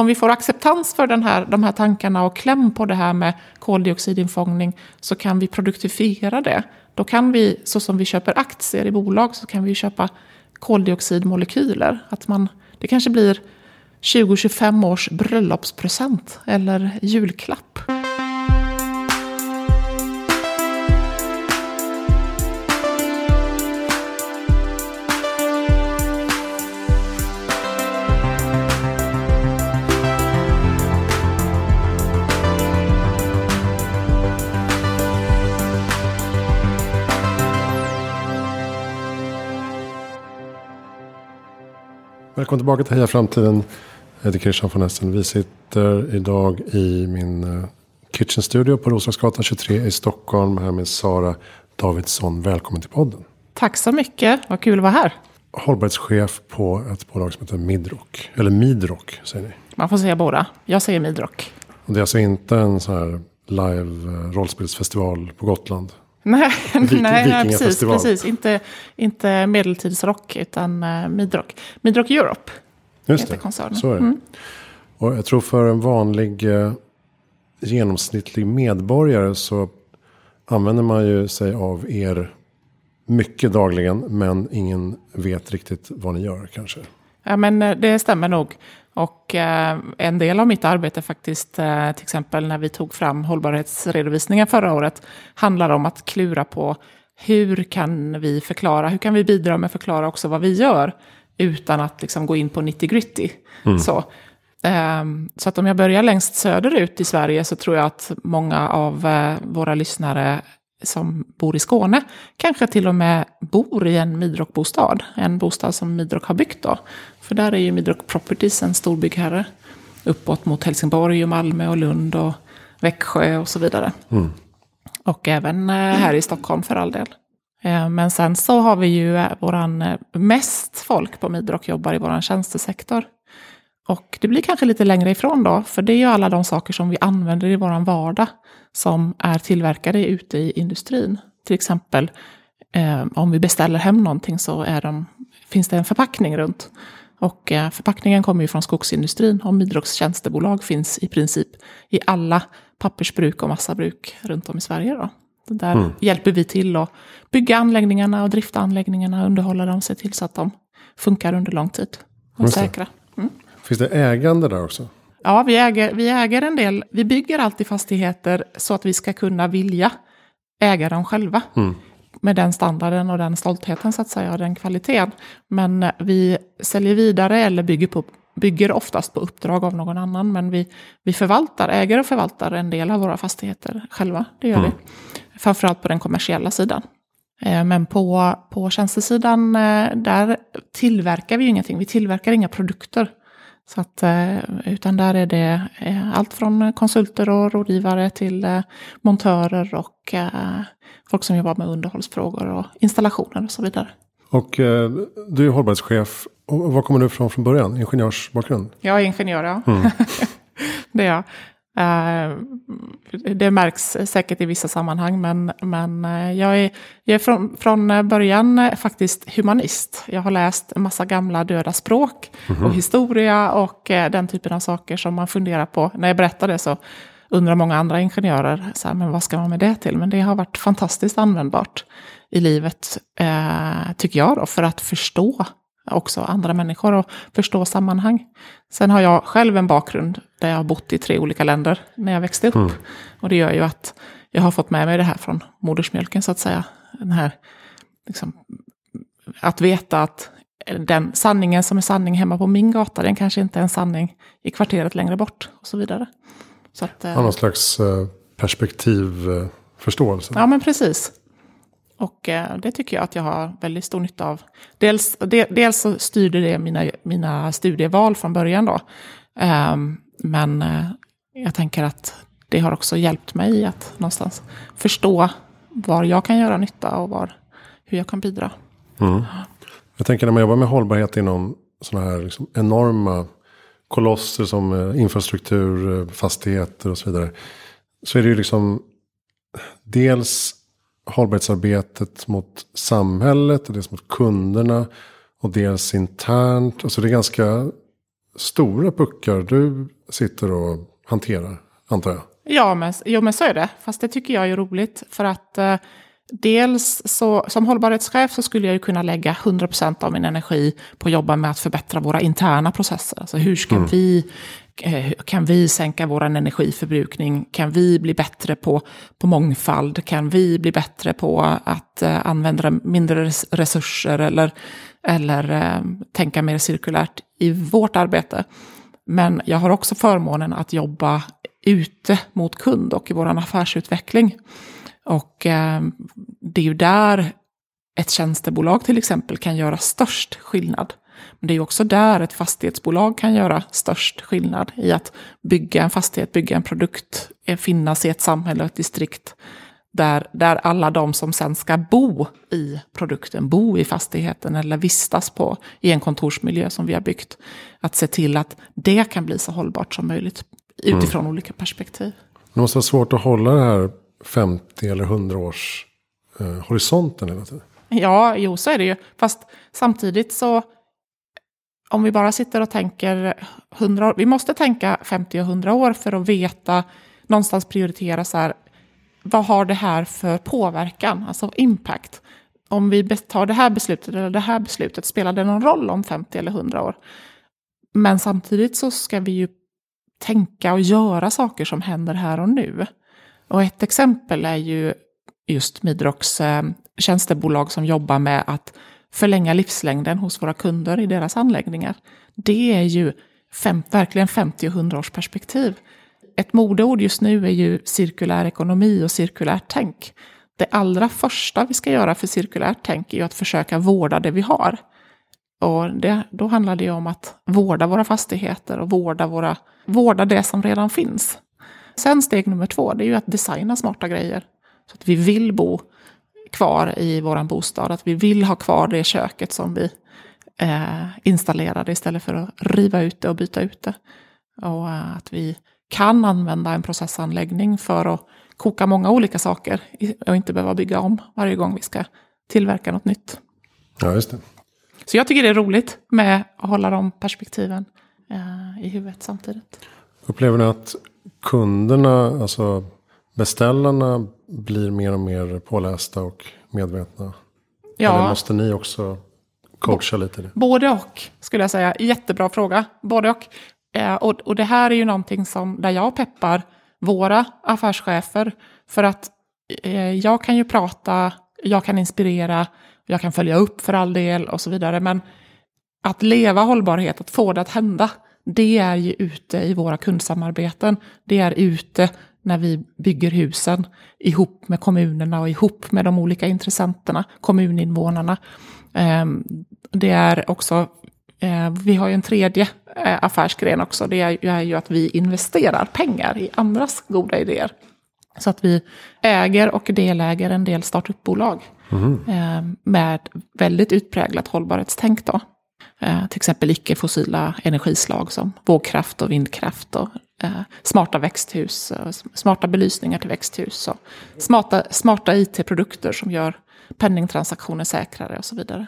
om vi får acceptans för den här, de här tankarna och kläm på det här med koldioxidinfångning så kan vi produktifiera det. Då kan vi, så som vi köper aktier i bolag, så kan vi köpa koldioxidmolekyler. Att man, det kanske blir 20-25 års bröllopspresent eller julklapp. Välkommen tillbaka till Heja Framtiden. Jag heter Christian von Essen. Vi sitter idag i min uh, Kitchen Studio på Roslagsgatan 23 i Stockholm. Här med Sara Davidsson. Välkommen till podden. Tack så mycket. Vad kul att vara här. Hållbarhetschef på ett bolag som heter Midrock. Eller Midrock säger ni. Man får säga båda. Jag säger Midrock. Och det är alltså inte en sån här live uh, rollspelsfestival på Gotland. Nej, nej, nej precis, precis. Inte, inte medeltidsrock utan uh, Midrock. Midrock Europe Just heter det, koncernen. så är det. Mm. Och jag tror för en vanlig eh, genomsnittlig medborgare så använder man ju sig av er mycket dagligen. Men ingen vet riktigt vad ni gör kanske. Ja, men eh, det stämmer nog. Och eh, en del av mitt arbete faktiskt, eh, till exempel när vi tog fram hållbarhetsredovisningen förra året, handlar om att klura på hur kan vi förklara, hur kan vi bidra med att förklara också vad vi gör utan att liksom gå in på 90 gritty. Så, ehm, så att om jag börjar längst söderut i Sverige så tror jag att många av eh, våra lyssnare som bor i Skåne kanske till och med bor i en Midrock-bostad. En bostad som Midrock har byggt då. För där är ju Midrock Properties en stor byggherre. Uppåt mot Helsingborg och Malmö och Lund och Växjö och så vidare. Och även eh, här i Stockholm för all del. Eh, Men sen så har vi ju eh, våran mest folk på Midrock jobbar i våran tjänstesektor. Och det blir kanske lite längre ifrån då, för det är ju alla de saker som vi använder i våran vardag som är tillverkade ute i industrin. Till exempel eh, om vi beställer hem någonting så är de, finns det en förpackning runt. Och eh, förpackningen kommer ju från skogsindustrin och Midrocks tjänstebolag finns i princip i alla pappersbruk och massabruk runt om i Sverige. Då. Där hjälper vi till att bygga anläggningarna och drifta anläggningarna, underhålla dem, se till så att de funkar under lång tid och säkra. Mm. Finns det ägande där också? Ja, vi äger, vi äger en del. Vi bygger alltid fastigheter så att vi ska kunna vilja äga dem själva. Med den standarden och den stoltheten så att säga och den kvaliteten. Men eh, vi säljer vidare eller bygger, på, bygger oftast på uppdrag av någon annan. Men vi, vi förvaltar, äger och förvaltar en del av våra fastigheter själva. Det gör vi. Framförallt på den kommersiella sidan. Eh, Men på, på tjänstesidan, eh, där tillverkar vi ju ingenting. Vi tillverkar inga produkter. Så att, eh, utan där är det eh, allt från konsulter och rådgivare till eh, montörer och folk som jobbar med underhållsfrågor och installationer och så vidare. Och du är hållbarhetschef. Var kommer du ifrån från början? Ingenjörsbakgrund? Jag är ingenjör, ja. det är jag. Eh, det märks säkert i vissa sammanhang, men, men eh, jag är, jag är från, från början faktiskt humanist. Jag har läst en massa gamla döda språk och historia och eh, den typen av saker som man funderar på. När jag berättar det så undrar många andra ingenjörer, så här, men vad ska man med det till? Men det har varit fantastiskt användbart i livet, eh, tycker jag, då, för att förstå också andra människor och förstå sammanhang. Sen har jag själv en bakgrund där jag har bott i tre olika länder när jag växte upp. Och det gör ju att jag har fått med mig det här från modersmjölken så att säga. Den här, liksom, att veta att den sanningen som är sanning hemma på min gata, den kanske inte är en sanning i kvarteret längre bort och så vidare. Så att, eh, Har någon slags eh, perspektivförståelse? Ja, men precis. Och eh, det tycker jag att jag har väldigt stor nytta av. Dels, de, dels så styrde det mina, mina studieval från början då. Ehm, men eh, jag tänker att det har också hjälpt mig att någonstans förstå var jag kan göra nytta och var, hur jag kan bidra. Mm. Jag tänker när man jobbar med hållbarhet inom sådana här liksom enorma kolosser som eh, infrastruktur, fastigheter och så vidare. Så är det ju liksom dels hållbarhetsarbetet mot samhället och dels mot kunderna och dels internt. Alltså det är ganska stora puckar du sitter och hanterar, antar jag. Ja, men, jo, men så är det. Fast det tycker jag är roligt. För att eh, dels så, som hållbarhetschef så skulle jag ju kunna lägga 100% av min energi på att jobba med att förbättra våra interna processer. Alltså hur ska mm. vi, Eh, kan vi sänka vår energiförbrukning? Kan vi bli bättre på, på mångfald? Kan vi bli bättre på att eh, använda mindre resurser? Eller, eller eh, tänka mer cirkulärt i vårt arbete? Men jag har också förmånen att jobba ute mot kund och i vår affärsutveckling. Och det är ju där ett tjänstebolag till exempel kan göra störst skillnad. Men det är också där ett fastighetsbolag kan göra störst skillnad i att bygga en fastighet, bygga en produkt, eh, finnas i ett samhälle och ett distrikt där, där alla de som sen ska bo i produkten, bo i fastigheten eller vistas på i en kontorsmiljö som vi har byggt, att se till att det kan bli så hållbart som möjligt utifrån mm. olika perspektiv. Det måste vara svårt att hålla det här 50 eller 100 års eh, horisonten hela tiden. Ja, jo så är det ju. Fast samtidigt så, om vi bara sitter och tänker 100 år, vi måste tänka 50 och 100 år för att veta, någonstans prioritera så här, vad har det här för påverkan, alltså impact? Om vi tar det här beslutet eller det här beslutet, spelar det någon roll om 50 eller 100 år? Men samtidigt så ska vi ju tänka och göra saker som händer här och nu. Och ett exempel är ju just Midrox eh, tjänstebolag som jobbar med att förlänga livslängden hos våra kunder i deras anläggningar. Det är ju fem, verkligen 50 och 100 års perspektiv. Ett modeord just nu är ju cirkulär ekonomi och cirkulärt tänk. Det allra första vi ska göra för cirkulärt tänk är ju att försöka vårda det vi har. Och det, då handlar det ju om att vårda våra fastigheter och vårda, våra, vårda det som redan finns. Sen steg nummer två, det är ju att designa smarta grejer. Så att vi vill bo kvar i vår bostad, att vi vill ha kvar det köket som vi eh, installerade istället för att riva ut det och byta ut det. Och eh, att vi kan använda en processanläggning för att koka många olika saker och inte behöva bygga om varje gång vi ska tillverka något nytt. Ja, just det. Så jag tycker det är roligt med att hålla de perspektiven eh, i huvudet samtidigt. Upplever ni att kunderna, alltså beställarna blir mer och mer pålästa och medvetna? Ja. Eller måste ni också coacha lite? Det? Både och, skulle jag säga. Jättebra fråga. Både och. Eh, och, och det här är ju någonting som, där jag peppar våra affärschefer. För att eh, jag kan ju prata, jag kan inspirera, jag kan följa upp för all del och så vidare. Men att leva hållbarhet, att få det att hända, det är ju ute i våra kundsamarbeten. Det är ute när vi bygger husen ihop med kommunerna och ihop med de olika intressenterna, kommuninvånarna. Ehm, det är också, eh, vi har ju en tredje eh, affärsgren också, det är ju att vi investerar pengar i andras goda idéer. Så att vi äger och deläger en del startupbolag mm. med väldigt utpräglat hållbarhetstänk. Då. Eh, till exempel icke-fossila energislag som vågkraft och vindkraft och smarta växthus, smarta belysningar till växthus och smarta, smarta IT-produkter som gör penningtransaktioner säkrare och så vidare.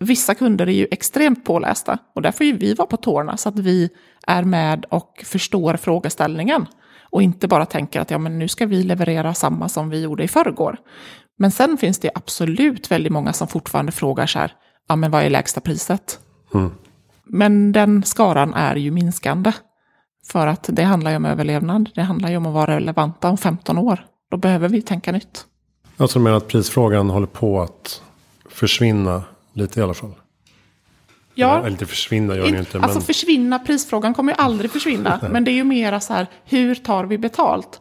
Vissa kunder är ju extremt pålästa och där får ju vi vara på tårna så att vi är med och förstår frågeställningen. Och inte bara tänker att ja, men nu ska vi leverera samma som vi gjorde i förrgår. Men sen finns det absolut väldigt många som fortfarande frågar så här, ja men vad är lägsta priset? Mm. Men den skaran är ju minskande. För att det handlar ju om överlevnad. Det handlar ju om att vara relevanta om 15 år. Då behöver vi tänka nytt. Alltså menar att prisfrågan håller på att försvinna lite i alla fall? Ja. Eller inte försvinna gör ju inte. Alltså men... försvinna, prisfrågan kommer ju aldrig försvinna. men det är ju mera så här, hur tar vi betalt?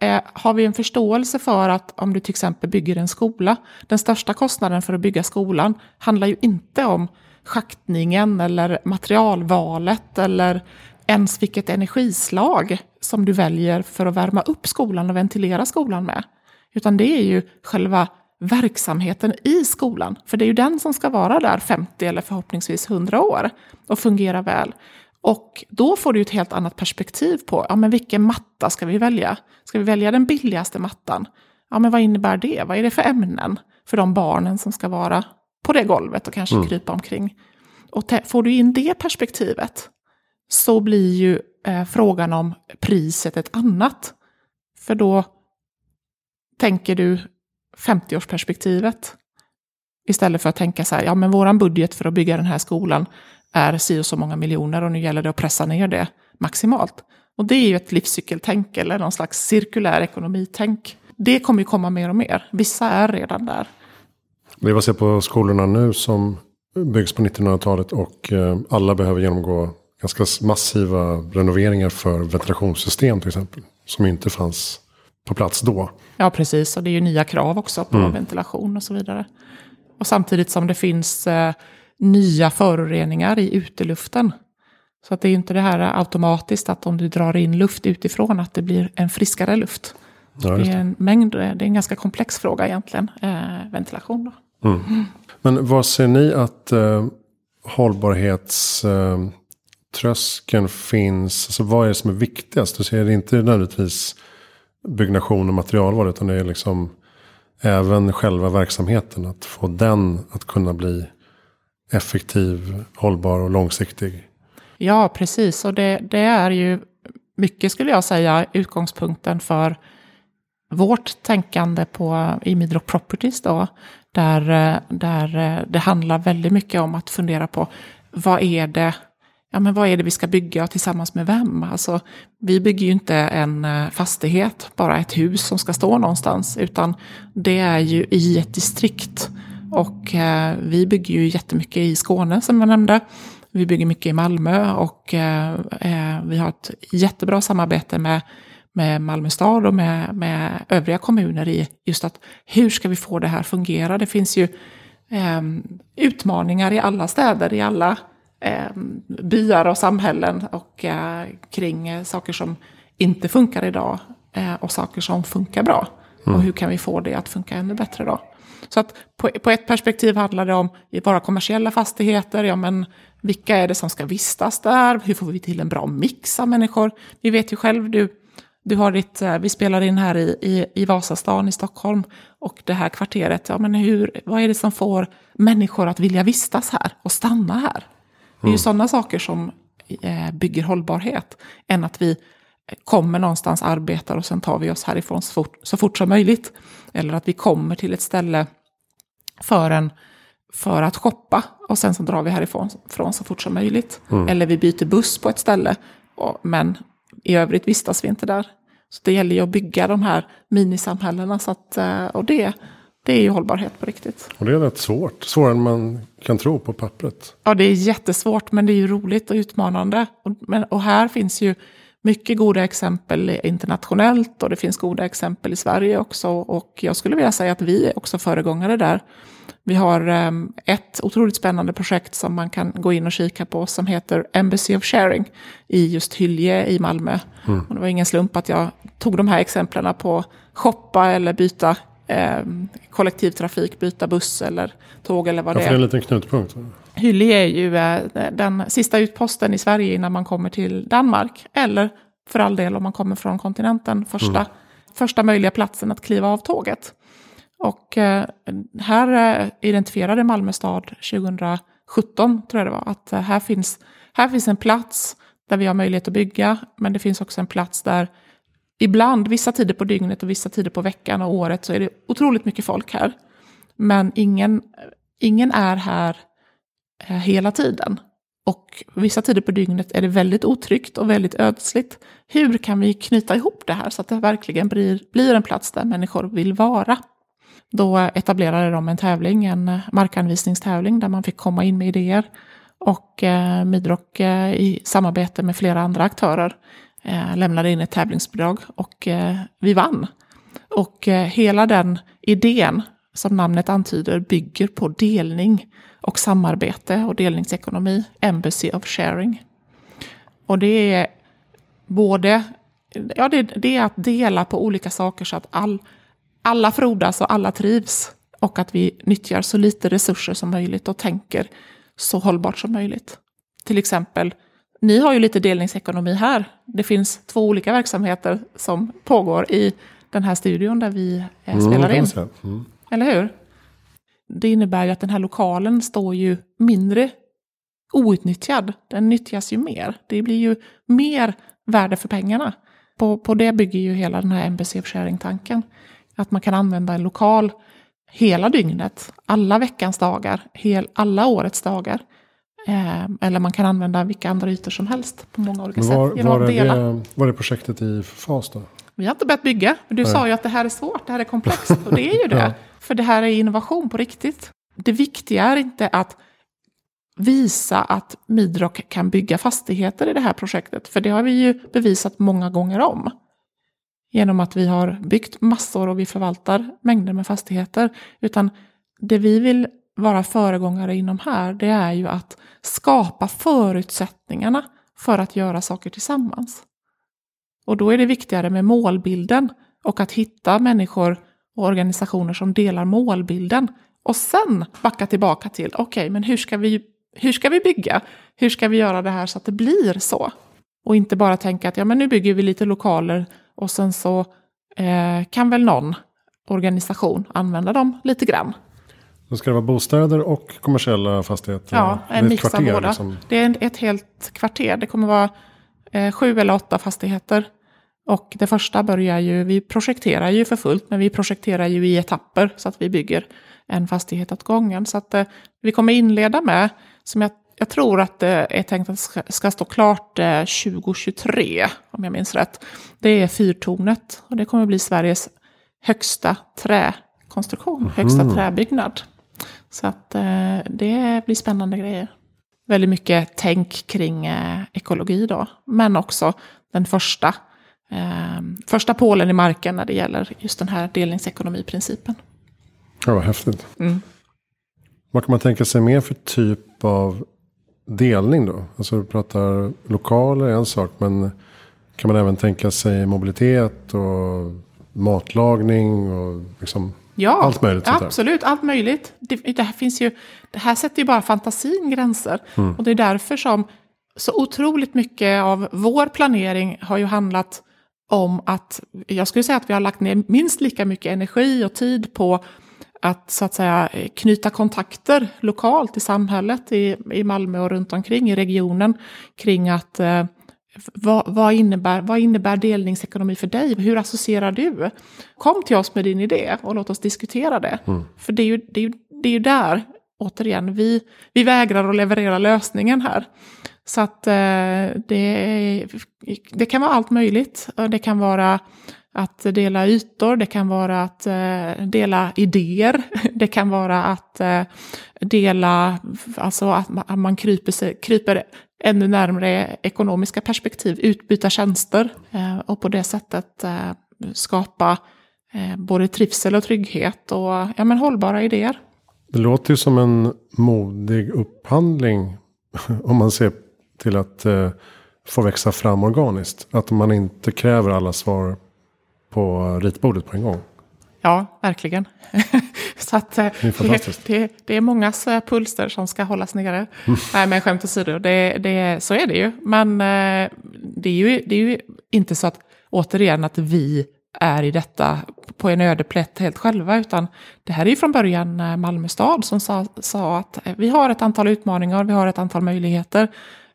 Eh, har vi en förståelse för att om du till exempel bygger en skola, den största kostnaden för att bygga skolan handlar ju inte om schaktningen eller materialvalet eller ens vilket energislag som du väljer för att värma upp skolan och ventilera skolan med. Utan det är ju själva verksamheten i skolan. För det är ju den som ska vara där 50 eller förhoppningsvis 100 år och fungera väl. Och då får du ett helt annat perspektiv på ja, men vilken matta ska vi välja. Ska vi välja den billigaste mattan? Ja, men vad innebär det? Vad är det för ämnen för de barnen som ska vara på det golvet och kanske mm. krypa omkring? Och får du in det perspektivet så blir ju eh, frågan om priset ett annat. För då tänker du 50-årsperspektivet. Istället för att tänka så här, ja men våran budget för att bygga den här skolan är si och så många miljoner och nu gäller det att pressa ner det maximalt. Och det är ju ett livscykeltänk eller någon slags cirkulär ekonomitänk. Det kommer ju komma mer och mer. Vissa är redan där. Det Vi ser på skolorna nu som byggs på 1900-talet och eh, alla behöver genomgå ganska massiva renoveringar för ventilationssystem till exempel. Som inte fanns på plats då. Ja, precis. Och det är ju nya krav också på mm. ventilation och så vidare. Och samtidigt som det finns eh, nya föroreningar i uteluften. Så att det är ju inte det här automatiskt att om du drar in luft utifrån att det blir en friskare luft. Ja, det. det. är en mängd, det är en ganska komplex fråga egentligen, eh, ventilation. Då. Mm. Mm. Men vad ser ni att eh, hållbarhetströskeln Tröskeln finns? Alltså vad är det som är viktigast? Du ser det inte nödvändigtvis byggnation och materialval utan det är liksom även själva verksamheten. Att få den att kunna bli effektiv, hållbar och långsiktig. Ja, precis. Och det, det är ju mycket skulle jag säga utgångspunkten för vårt tänkande på i Midrock Properties då. Där, eh, där eh, det handlar väldigt mycket om att fundera på vad är det ja, men vad är det vi ska bygga tillsammans med vem? Alltså, vi bygger ju inte en eh, fastighet, bara ett hus som ska stå någonstans, utan det är ju i ett distrikt. Och eh, vi bygger ju jättemycket i Skåne som jag nämnde. Vi bygger mycket i Malmö och eh, eh vi har ett jättebra samarbete med, med Malmö stad och med, med övriga kommuner i just att hur ska vi få det här fungera? Det finns ju eh, utmaningar i alla städer, i alla byar och samhällen och eh, kring eh, saker som inte funkar idag eh, och saker som funkar bra. Mm. Och hur kan vi få det att funka ännu bättre då? Så att på, på ett perspektiv handlar det om i våra kommersiella fastigheter, ja men vilka är det som ska vistas där? Hur får vi till en bra mix av människor? Vi vet ju själv, du, du har ditt, eh, vi spelar in här i, i, i Vasastan i Stockholm och det här kvarteret, ja men hur, vad är det som får människor att vilja vistas här och stanna här? Det är ju mm. sådana saker som eh, bygger hållbarhet. Än att vi kommer någonstans, arbetar och sen tar vi oss härifrån så fort, så fort som möjligt. Eller att vi kommer till ett ställe för, en, för att shoppa och sen så drar vi härifrån från så fort som möjligt. Mm. Eller vi byter buss på ett ställe, och, men i övrigt vistas vi inte där. Så det gäller ju att bygga de här minisamhällena. Så att, eh, och det, det är ju hållbarhet på riktigt. Och det är rätt svårt. Svårare än man kan tro på pappret. Ja, det är jättesvårt, men det är ju roligt och utmanande. Och, men, och här finns ju mycket goda exempel internationellt och det finns goda exempel i Sverige också. Och jag skulle vilja säga att vi är också föregångare där. Vi har um, ett otroligt spännande projekt som man kan gå in och kika på som heter Embassy of Sharing i just Hylje i Malmö. Mm. Och det var ingen slump att jag tog de här exemplen på shoppa eller byta eh, kollektivtrafik, byta buss eller tåg eller vad ja, det är. det är en liten knutpunkt. Hyllie är ju eh, den sista utposten i Sverige innan man kommer till Danmark. Eller för all del om man kommer från kontinenten, första, mm. första möjliga platsen att kliva av tåget. Och eh, här eh, identifierade Malmö stad 2017, tror jag det var, att här, finns, här finns en plats där vi har möjlighet att bygga, men det finns också en plats där ibland, vissa tider på dygnet och vissa tider på veckan och året så är det otroligt mycket folk här. Men ingen, ingen är här eh, hela tiden. Och vissa tider på dygnet är det väldigt otryggt och väldigt ödsligt. Hur kan vi knyta ihop det här så att det verkligen blir, blir en plats där människor vill vara? Då etablerade de en tävling, en markanvisningstävling där man fick komma in med idéer. Och eh, Midrock eh, i samarbete med flera andra aktörer Eh, lämnade in ett tävlingsbidrag och eh, vi vann. Och eh, hela den idén, som namnet antyder, bygger på delning och samarbete och delningsekonomi, Embassy of Sharing. Och det är både, ja det, det är att dela på olika saker så att all, alla frodas och alla trivs. Och att vi nyttjar så lite resurser som möjligt och tänker så hållbart som möjligt. Till exempel ni har ju lite delningsekonomi här. Det finns två olika verksamheter som pågår i den här studion där vi eh, mm, spelar in. Mm. Eller hur? Det innebär ju att den här lokalen står ju mindre outnyttjad. Den nyttjas ju mer. Det blir ju mer värde för pengarna. På, på det bygger ju hela den här MBC sharing-tanken. Att man kan använda en lokal hela dygnet, alla veckans dagar, hel, alla årets dagar. Eh, eller man kan använda vilka andra ytor som helst på många olika var, sätt. Var är, det, var är projektet i fas då? Vi har inte börjat bygga. Du Nej. sa ju att det här är svårt, det här är komplext. Och det är ju det. ja. För det här är innovation på riktigt. Det viktiga är inte att visa att Midrock kan bygga fastigheter i det här projektet. För det har vi ju bevisat många gånger om. Genom att vi har byggt massor och vi förvaltar mängder med fastigheter. Utan det vi vill vara föregångare inom här, det är ju att skapa förutsättningarna för att göra saker tillsammans. Och då är det viktigare med målbilden och att hitta människor och organisationer som delar målbilden. Och sen backa tillbaka till, okej, okay, men hur ska, vi, hur ska vi bygga? Hur ska vi göra det här så att det blir så? Och inte bara tänka att ja, men nu bygger vi lite lokaler och sen så eh, kan väl någon organisation använda dem lite grann. Då ska det vara bostäder och kommersiella fastigheter? Ja, en mix av båda. Liksom. Det är ett helt kvarter. Det kommer vara eh, sju eller åtta fastigheter. Och det första börjar ju, vi projekterar ju för fullt, men vi projekterar ju i etapper så att vi bygger en fastighet åt gången. Så att eh, vi kommer inleda med, som jag, jag tror att det är tänkt att ska, ska stå klart eh, 2023, om jag minns rätt. Det är fyrtornet och det kommer bli Sveriges högsta träkonstruktion, mm. högsta träbyggnad. Så att eh, det blir spännande grejer. Väldigt mycket tänk kring eh, ekologi då, men också den första, eh, första pålen i marken när det gäller just den här delningsekonomiprincipen. Ja, vad häftigt. Mm. Vad kan man tänka sig mer för typ av delning då? Alltså du pratar lokaler är en sak, men kan man även tänka sig mobilitet och matlagning och liksom Ja, allt möjligt. Absolut, allt möjligt. Det, det, här finns ju, det här sätter ju bara fantasin gränser. Mm. Och det är därför som så otroligt mycket av vår planering har ju handlat om att, jag skulle säga att vi har lagt ner minst lika mycket energi och tid på att så att säga knyta kontakter lokalt i samhället, i, i Malmö och runt omkring i regionen, kring att eh, vad, vad, innebär, vad innebär delningsekonomi för dig? Hur associerar du? Kom till oss med din idé och låt oss diskutera det. Mm. För det är, ju, det, är ju, det är ju där, återigen, vi, vi vägrar att leverera lösningen här. Så att eh, det, det kan vara allt möjligt. Det kan vara att dela ytor, det kan vara att eh, dela idéer, det kan vara att eh, dela, alltså att man kryper, sig, kryper ännu närmare ekonomiska perspektiv, utbyta tjänster eh, och på det sättet eh, skapa eh, både trivsel och trygghet och ja, men hållbara idéer. Det låter ju som en modig upphandling om man ser till att få växa fram organiskt. Att man inte kräver alla svar på ritbordet på en gång. Ja, verkligen. så att, det, är det, det, är mångas eh, pulser som ska hållas nere. Mm. Nej, men skämt åsido, det, det, så är det ju. Men eh, det är ju, det är ju inte så att, återigen, att vi är i detta på en öde plätt helt själva, utan det här är ju från början eh, Malmö stad som sa, sa att vi har ett antal utmaningar, vi har ett antal möjligheter,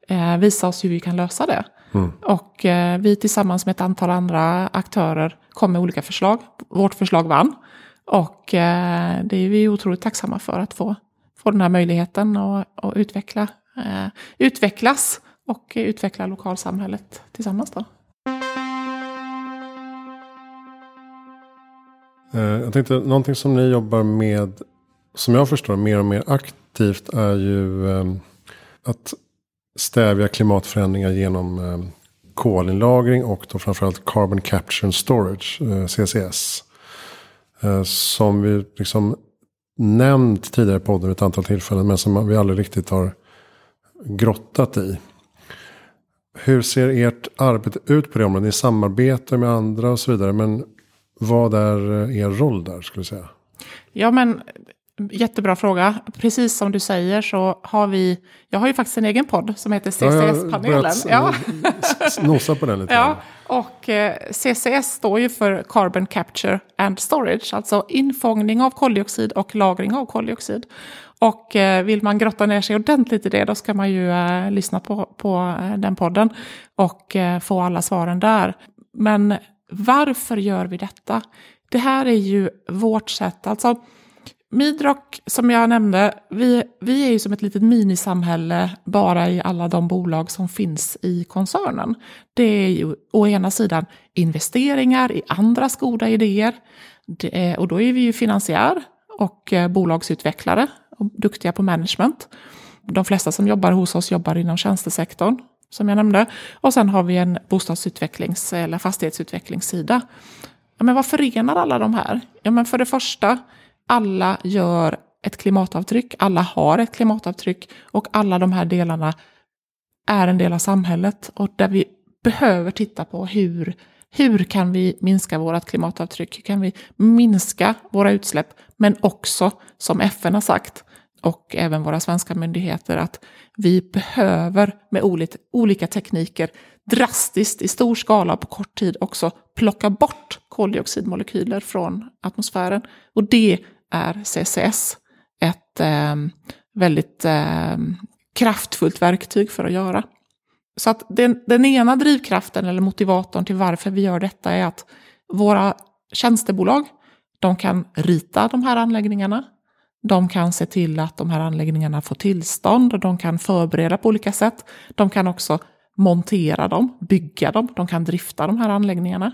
eh, visa oss hur vi kan lösa det. Mm. Och eh, vi tillsammans med ett antal andra aktörer kom med olika förslag. Vårt förslag vann. Och eh, det är vi otroligt tacksamma för att få, få den här möjligheten att utveckla, eh, utvecklas och utveckla lokalsamhället tillsammans. Då. Eh, jag tänkte, någonting som ni jobbar med, som jag förstår mer och mer aktivt, är ju eh, att stävja klimatförändringar genom ehm, kolinlagring och då framförallt Carbon Capture and Storage, eh, CCS. Eh, som vi liksom nämnt tidigare i podden ett antal tillfällen men som vi aldrig riktigt har grottat i. Hur ser ert arbete ut på det området? Ni samarbetar med andra och så vidare. Men vad är eh, er roll där skulle jag säga? Ja men Jättebra fråga. Precis som du säger så har vi, jag har ju faktiskt en egen podd som heter CCS-panelen. Ja, nosa på den lite. Ja, och eh, CCS står ju för Carbon Capture and Storage, alltså infångning av koldioxid och lagring av koldioxid. Och eh, vill man grotta ner sig ordentligt i det, då ska man ju eh, lyssna på, på eh, den podden och eh, få alla svaren där. Men varför gör vi detta? Det här är ju vårt sätt, alltså Midrock, som jag nämnde, vi, vi är ju som ett litet minisamhälle bara i alla de bolag som finns i koncernen. Det är ju å ena sidan investeringar i andras goda idéer. Är, och då är vi ju finansiär och eh, bolagsutvecklare och duktiga på management. De flesta som jobbar hos oss jobbar inom tjänstesektorn, som jag nämnde. Och sen har vi en bostadsutvecklings eller fastighetsutvecklingssida. Ja, men vad förenar alla de här? Ja, men för det första alla gör ett klimatavtryck, alla har ett klimatavtryck och alla de här delarna är en del av samhället och där vi behöver titta på hur, hur kan vi minska vårt klimatavtryck, hur kan vi minska våra utsläpp, men också som FN har sagt och även våra svenska myndigheter att vi behöver med olika, olika tekniker drastiskt i stor skala på kort tid också plocka bort koldioxidmolekyler från atmosfären. Och det är CCS ett eh, väldigt eh, kraftfullt verktyg för att göra. Så att den, den ena drivkraften eller motivatorn till varför vi gör detta är att våra tjänstebolag, de kan rita de här anläggningarna. De kan se till att de här anläggningarna får tillstånd och de kan förbereda på olika sätt. De kan också montera dem, bygga dem, de kan drifta de här anläggningarna.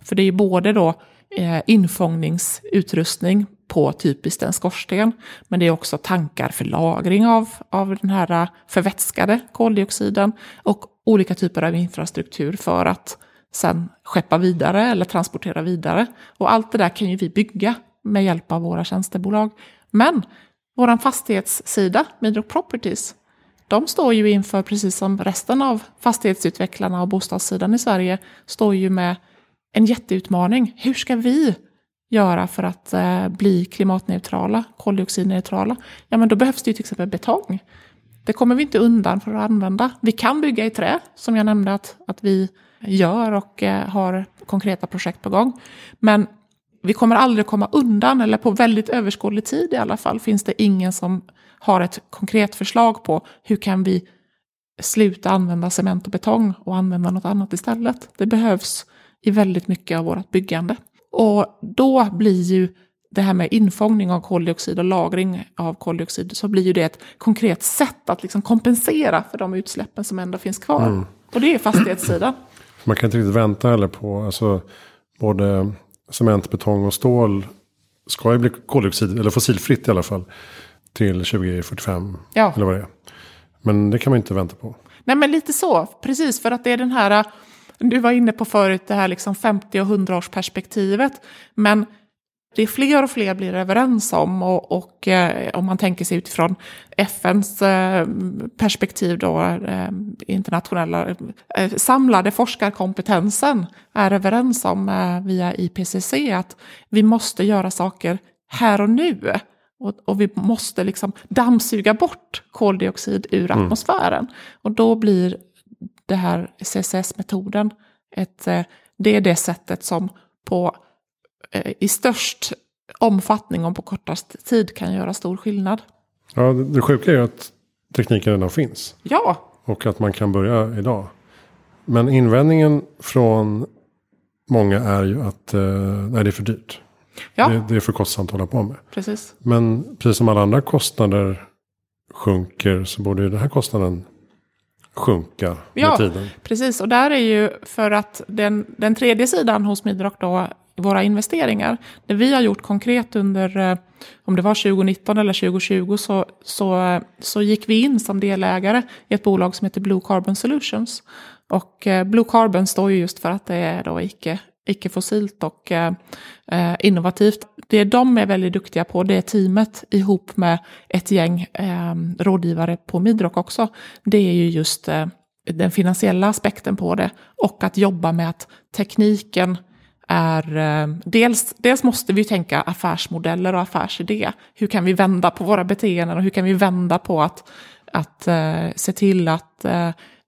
För det är både då eh, infångningsutrustning på typiskt en skorsten. Men det är också tankar för lagring av, av den här eh, förvätskade koldioxiden och olika typer av infrastruktur för att sen skeppa vidare eller transportera vidare. Och allt det där kan ju vi bygga med hjälp av våra tjänstebolag. Men vår fastighetssida, Midrock Properties, de står ju inför, precis som resten av fastighetsutvecklarna och bostadssidan i Sverige, står ju med en jätteutmaning. Hur ska vi göra för att eh, bli klimatneutrala, koldioxidneutrala? Ja, men då behövs det ju till exempel betong. Det kommer vi inte undan för att använda. Vi kan bygga i trä, som jag nämnde att, att vi gör och eh, har konkreta projekt på gång. Men vi kommer aldrig komma undan, eller på väldigt överskådlig tid i alla fall, finns det ingen som har ett konkret förslag på hur kan vi sluta använda cement och betong och använda något annat istället. Det behövs i väldigt mycket av vårt byggande. Och då blir ju det här med infångning av koldioxid och lagring av koldioxid, så blir ju det ett konkret sätt att liksom kompensera för de utsläppen som ändå finns kvar. Mm. Och det är fastighetssidan. Man kan inte riktigt vänta heller på, alltså både cement, betong och stål ska ju bli koldioxid, eller fossilfritt i alla fall, till 2045. Ja. Eller vad det är. Men det kan man inte vänta på. Nej men lite så, precis för att det är den här du var inne på förut det här liksom 50 och 100 års perspektivet. Men det är fler och fler blir överens om och, och eh, om man tänker sig utifrån FNs eh, perspektiv då, eh, internationella samlade forskarkompetensen är överens om via IPCC att vi måste göra saker här och nu. Och, och vi måste liksom dammsuga bort koldioxid ur mm. atmosfären. Mm. Och då blir det här CCS-metoden. Ett, eh, det är det sättet som på, eh, i störst omfattning och på kortast tid kan göra stor skillnad. Ja, det sjuka är ju att tekniken redan finns. Ja. Och att man kan börja idag. Men invändningen från många är ju att eh, nej, det är för dyrt. Ja. Det, det, är för kostsamt att hålla på med. Precis. Men precis som alla andra kostnader sjunker så borde ju den här kostnaden sjunka med ja, tiden. Precis, och där är ju för att den, den tredje sidan hos Midrock då, våra investeringar, det vi har gjort konkret under, eh, om det var 2019 eller 2020, så, så, så gick vi in som delägare i ett bolag som heter Blue Carbon Solutions. Och eh, Blue Carbon står ju just för att det är då icke icke-fossilt och eh, eh, innovativt. Det de är väldigt duktiga på, det är teamet ihop med ett gäng eh, rådgivare på Midrock också. Det är ju just eh, den finansiella aspekten på det och att jobba med att tekniken är eh, dels, dels måste vi tänka affärsmodeller och affärsidé. Hur kan vi vända på våra beteenden och hur kan vi vända på att, att eh, se till att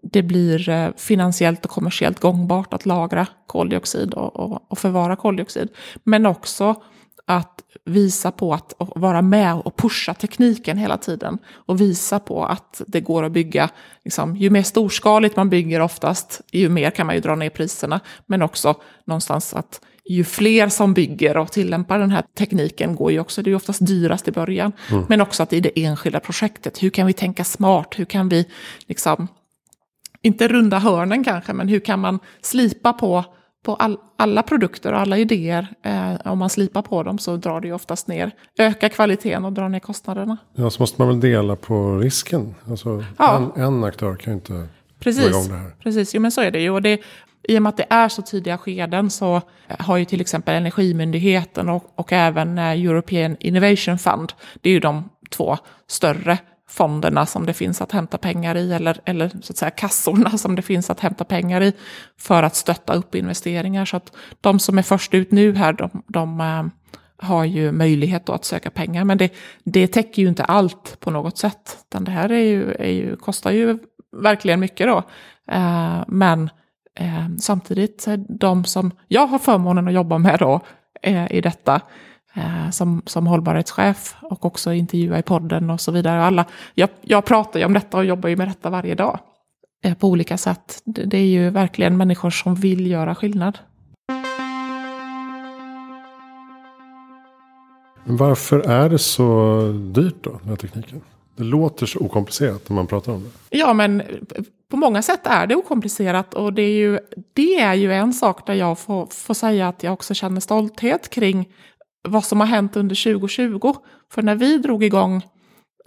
det blir uh, finansiellt och kommersiellt gångbart att lagra koldioxid och, och, och förvara koldioxid. Men också att visa på att vara med och pusha tekniken hela tiden. Och visa på att det går att bygga, liksom, ju mer storskaligt man bygger oftast, ju mer kan man ju dra ner priserna. Men också någonstans att ju fler som bygger och tillämpar den här tekniken går ju också, det är ju oftast dyrast i början. Mm. Men också att i det enskilda projektet, hur kan vi tänka smart? Hur kan vi, liksom, inte runda hörnen kanske, men hur kan man slipa på på all, alla produkter och alla idéer, eh, om man slipar på dem så drar det ju oftast ner, ökar kvaliteten och drar ner kostnaderna. Ja, så måste man väl dela på risken. Alltså, ja. en, en aktör kan ju inte precis, gå igång det här. Precis, jo, men så är det ju. Och det, I och med att det är så tidiga skeden så har ju till exempel Energimyndigheten och, och även eh, European Innovation Fund, det är ju de två större fonderna som det finns att hämta pengar i, eller, eller så att säga kassorna som det finns att hämta pengar i, för att stötta upp investeringar. Så att de som är först ut nu här, de, de eh, har ju möjlighet att söka pengar. Men det, det täcker ju inte allt på något sätt. Utan det här är ju, är ju, kostar ju verkligen mycket då. Eh, men eh, samtidigt, de som jag har förmånen att jobba med då, eh, i detta, som, som hållbarhetschef och också intervjua i podden och så vidare. Alla, jag, jag pratar ju om detta och jobbar ju med detta varje dag eh, på olika sätt. Det, det är ju verkligen människor som vill göra skillnad. Varför är det så dyrt då, den här tekniken? Det låter så okomplicerat när man pratar om det. Ja, men på många sätt är det okomplicerat och det är ju, det är ju en sak där jag får, får säga att jag också känner stolthet kring vad som har hänt under 2020. För när vi drog igång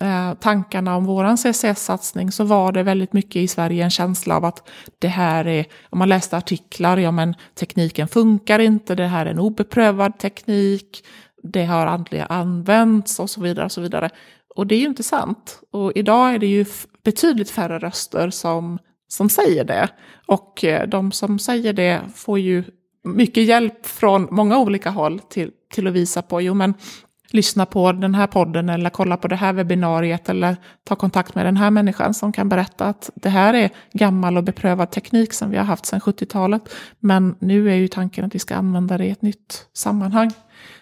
eh, tankarna om våran CCS-satsning så var det väldigt mycket i Sverige en känsla av att det här är, om man läste artiklar, ja men tekniken funkar inte, det här är en obeprövad teknik, det har aldrig använts och så vidare. Och så vidare. Och det är ju inte sant. Och idag är det ju betydligt färre röster som, som säger det. Och eh, de som säger det får ju mycket hjälp från många olika håll till, till att visa på, jo men lyssna på den här podden eller kolla på det här webbinariet eller ta kontakt med den här människan som kan berätta att det här är gammal och beprövad teknik som vi har haft sedan 70-talet. Men nu är ju tanken att vi ska använda det i ett nytt sammanhang.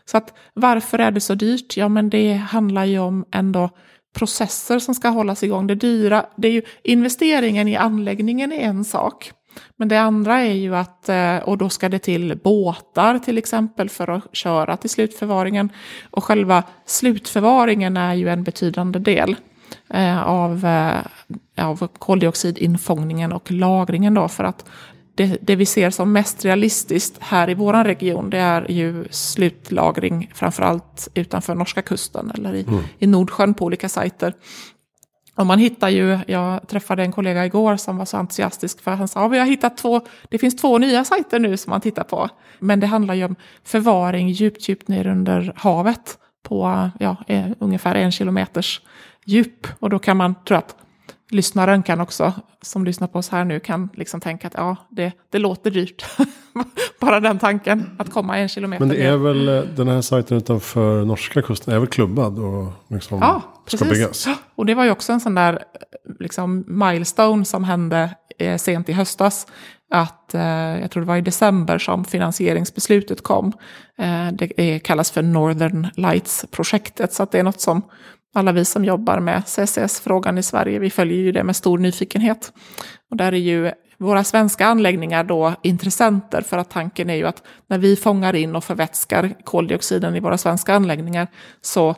Så att varför är det så dyrt? Ja, men det handlar ju om ändå processer som ska hållas igång. Det dyra, det är ju investeringen i anläggningen är en sak. Men det andra är ju att, eh, och då ska det till båtar till exempel för att köra till slutförvaringen. Och själva slutförvaringen är ju en betydande del eh, av, eh, av koldioxidinfångningen och lagringen då för att det, det, vi ser som mest realistiskt här i vår region det är ju slutlagring framförallt utanför norska kusten eller i, mm. i Nordsjön på olika sajter. Och man hittar ju, jag träffade en kollega igår som var så entusiastisk för han sa att vi har hittat två, det finns två nya sajter nu som man tittar på. Men det handlar ju om förvaring djupt, djupt ner under havet på ja, eh, ungefär en kilometers djup. Och då kan man, tror att lyssnaren kan också, som lyssnar på oss här nu, kan liksom tänka att ja, det, det låter dyrt. Bara den tanken, att komma en kilometer Men det är väl eh, den här sajten utanför norska kusten, är väl klubbad och liksom ja, ska byggas? Och det var ju också en sån där liksom, milestone som hände eh, sent i höstas. Att eh, jag tror det var i december som finansieringsbeslutet kom. Eh, det kallas för Northern Lights-projektet, så det är något som alla vi som jobbar med CCS-frågan i Sverige, vi följer ju det med stor nyfikenhet. Och där är ju våra svenska anläggningar då intressenter för att tanken är ju att när vi fångar in och förvätskar koldioxiden i våra svenska anläggningar så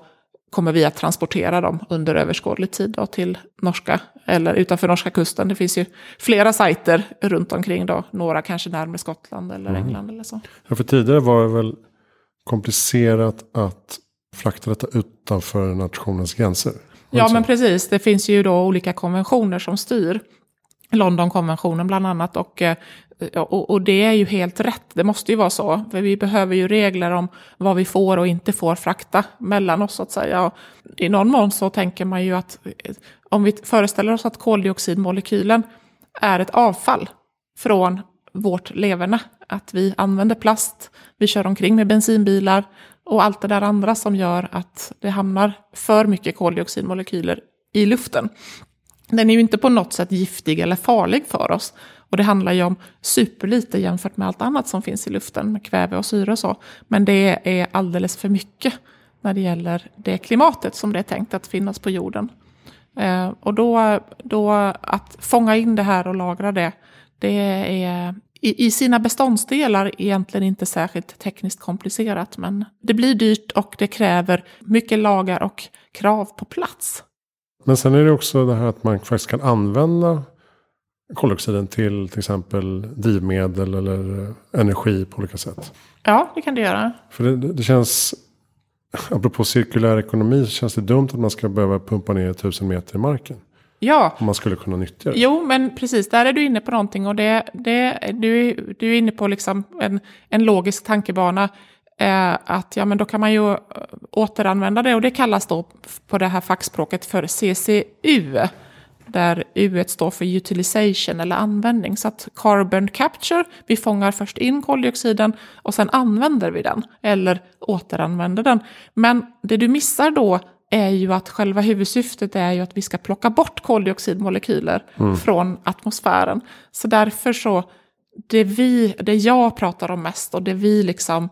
kommer vi att transportera dem under överskådlig tid då till norska eller utanför norska kusten. Det finns ju flera sajter runt omkring då, några kanske närmare Skottland eller mm. England eller så. Ja, för tidigare var det väl komplicerat att frakta detta utanför nationens gränser. Ja, men precis. Det finns ju då olika konventioner som styr. Londonkonventionen bland annat. Och, eh, och, och, det är ju helt rätt, det måste ju vara så. För vi behöver ju regler om vad vi får och inte får frakta mellan oss så att säga. Och I någon mån så tänker man ju att eh, om vi föreställer oss att koldioxidmolekylen är ett avfall från vårt leverne. Att vi använder plast, vi kör omkring med bensinbilar och allt det där andra som gör att det hamnar för mycket koldioxidmolekyler i luften. Den är ju inte på något sätt giftig eller farlig för oss. Och det handlar ju om superlite jämfört med allt annat som finns i luften, med kväve och syre och så. Men det är alldeles för mycket när det gäller det klimatet som det är tänkt att finnas på jorden. Eh, och då, då att fånga in det här och lagra det, det är i, i sina beståndsdelar egentligen inte särskilt tekniskt komplicerat. Men det blir dyrt och det kräver mycket lagar och krav på plats. Men sen är det också det här att man faktiskt kan använda koldioxiden till till exempel drivmedel eller energi på olika sätt. Ja, det kan det göra. För det, det känns, apropå cirkulär ekonomi, så känns det dumt att man ska behöva pumpa ner tusen meter i marken. Ja. Om man skulle kunna nyttja det. Jo, men precis, där är du inne på någonting och det, det, du, du är inne på liksom en, en logisk tankebana. Eh, att ja, men då kan man ju återanvända det och det kallas då på det här fackspråket för CCU där U står för utilization eller användning. Så att carbon capture, vi fångar först in koldioxiden och sen använder vi den eller återanvänder den. Men det du missar då är ju att själva huvudsyftet är ju att vi ska plocka bort koldioxidmolekyler mm. från atmosfären. Så därför så, det, vi, det jag pratar om mest och det vi liksom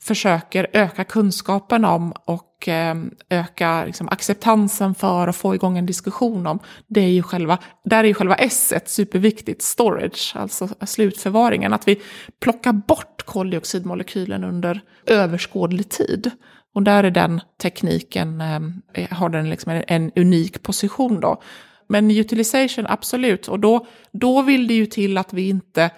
försöker öka kunskapen om och eh, öka liksom, acceptansen för och få igång en diskussion om. Det är ju själva, där är ju själva S superviktigt, storage, alltså slutförvaringen. Att vi plockar bort koldioxidmolekylen under överskådlig tid. Och där är den tekniken, eh, eh, har den liksom en, en unik position då. Men utilization, absolut. Och då, då vill det ju till att vi inte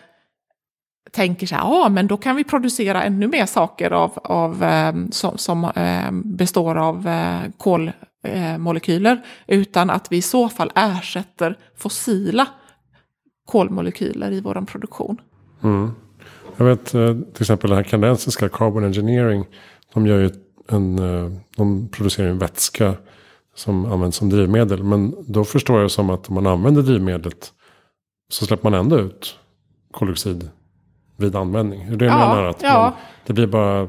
tänker så här, ja men då kan vi producera ännu mer saker av, av, eh, som, som eh, består av eh, kolmolekyler, eh, utan att vi i så fall ersätter fossila kolmolekyler i vår produktion. Mm. Jag vet till exempel den här kanadensiska Carbon Engineering, de, gör ju en, de producerar en vätska som används som drivmedel. Men då förstår jag det som att om man använder drivmedlet så släpper man ändå ut koldioxid vid användning. Är det ja, menar? Att ja. man, det blir bara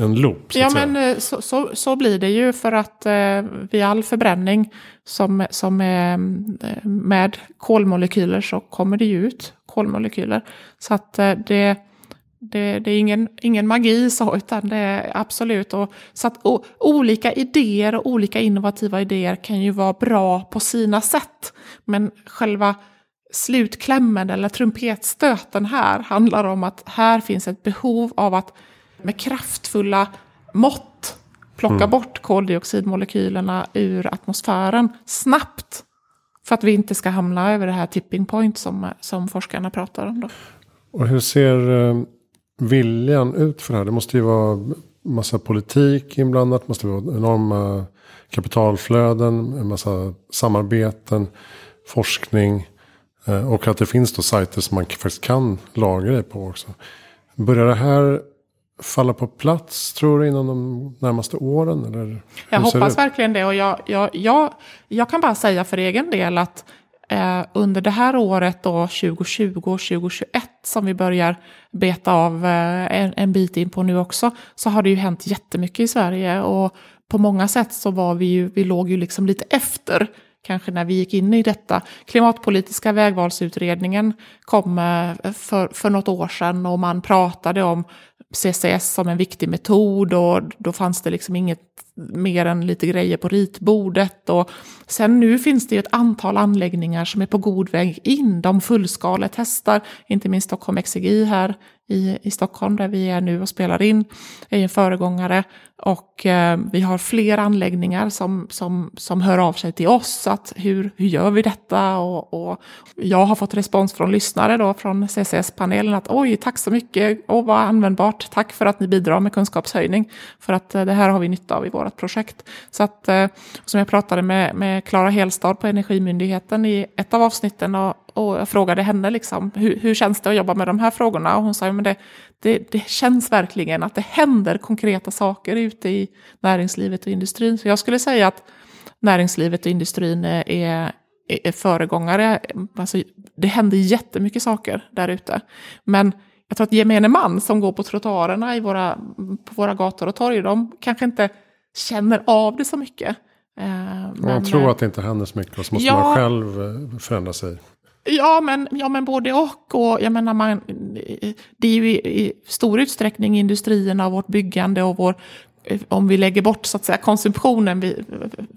en loop. Så ja, men eh, så, så, så, blir det ju för att eh, vid all förbränning som, som är eh, med kolmolekyler så kommer det ju ut kolmolekyler. Så att eh, det, det, det, är ingen, ingen magi så, utan det är absolut. Och, så att och, olika idéer och olika innovativa idéer kan ju vara bra på sina sätt. Men själva slutklämmen eller trumpetstöten här handlar om att här finns ett behov av att med kraftfulla mått plocka mm. bort koldioxidmolekylerna ur atmosfären snabbt. För att vi inte ska hamna över det här tipping point som, som forskarna pratar om. Då. Och hur ser eh, viljan ut för det här? Det måste ju vara massa politik inblandat, det måste vara enorma kapitalflöden, en massa samarbeten, forskning. Eh, och att det finns då sajter som man faktiskt kan lagra det på också. Börjar det här falla på plats tror du inom de närmaste åren? Eller jag hoppas verkligen det. Och jag, jag, jag, jag kan bara säga för egen del att eh, under det här året då 2020 och 2021 som vi börjar beta av eh, en, en bit in på nu också så har det ju hänt jättemycket i Sverige. Och på många sätt så var vi ju, vi låg ju liksom lite efter kanske när vi gick in i detta. Klimatpolitiska vägvalsutredningen kom eh, för, för något år sedan och man pratade om CCS som en viktig metod och då fanns det liksom inget mer än lite grejer på ritbordet. Och sen nu finns det ju ett antal anläggningar som är på god väg in. De fullskaletestar, inte minst Stockholm Exergi här i, i Stockholm där vi är nu och spelar in, är en föregångare. Och eh, vi har fler anläggningar som, som, som hör av sig till oss. Att hur, hur gör vi detta? Och, och jag har fått respons från lyssnare då, från CCS-panelen att oj, tack så mycket, och vad användbart, tack för att ni bidrar med kunskapshöjning. För att eh, det här har vi nytta av i vårt projekt. Så att, eh, som jag pratade med Klara Helstad på Energimyndigheten i ett av avsnitten och, och jag frågade henne liksom, hur, hur känns det att jobba med de här frågorna? Och hon sa att det, det, det känns verkligen att det händer konkreta saker ute i näringslivet och industrin. Så jag skulle säga att näringslivet och industrin är, är föregångare. Alltså, det händer jättemycket saker där ute. Men jag tror att gemene man som går på trottoarerna i våra, på våra gator och torg, de kanske inte känner av det så mycket. Eh, man tror eh, att det inte händer så mycket och så måste ja, man själv eh, förändra sig. Ja men, ja, men både och. och jag menar man, det är ju i, i stor utsträckning industrierna och vårt byggande och vår eh, om vi lägger bort så att säga, konsumtionen vi,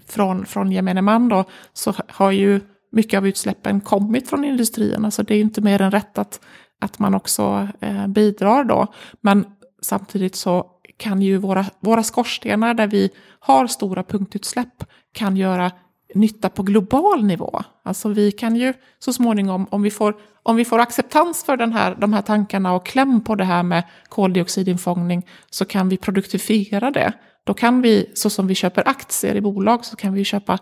från, från gemene man då, så har ju mycket av utsläppen kommit från industrierna. Så det är inte mer än rätt att, att man också eh, bidrar då. Men samtidigt så kan ju våra, våra skorstenar där vi har stora punktutsläpp kan göra nytta på global nivå. Alltså vi kan ju så småningom, om vi får, om vi får acceptans för den här, de här tankarna och kläm på det här med koldioxidinfångning, så kan vi produktifiera det. Då kan vi, så som vi köper aktier i bolag, så kan vi köpa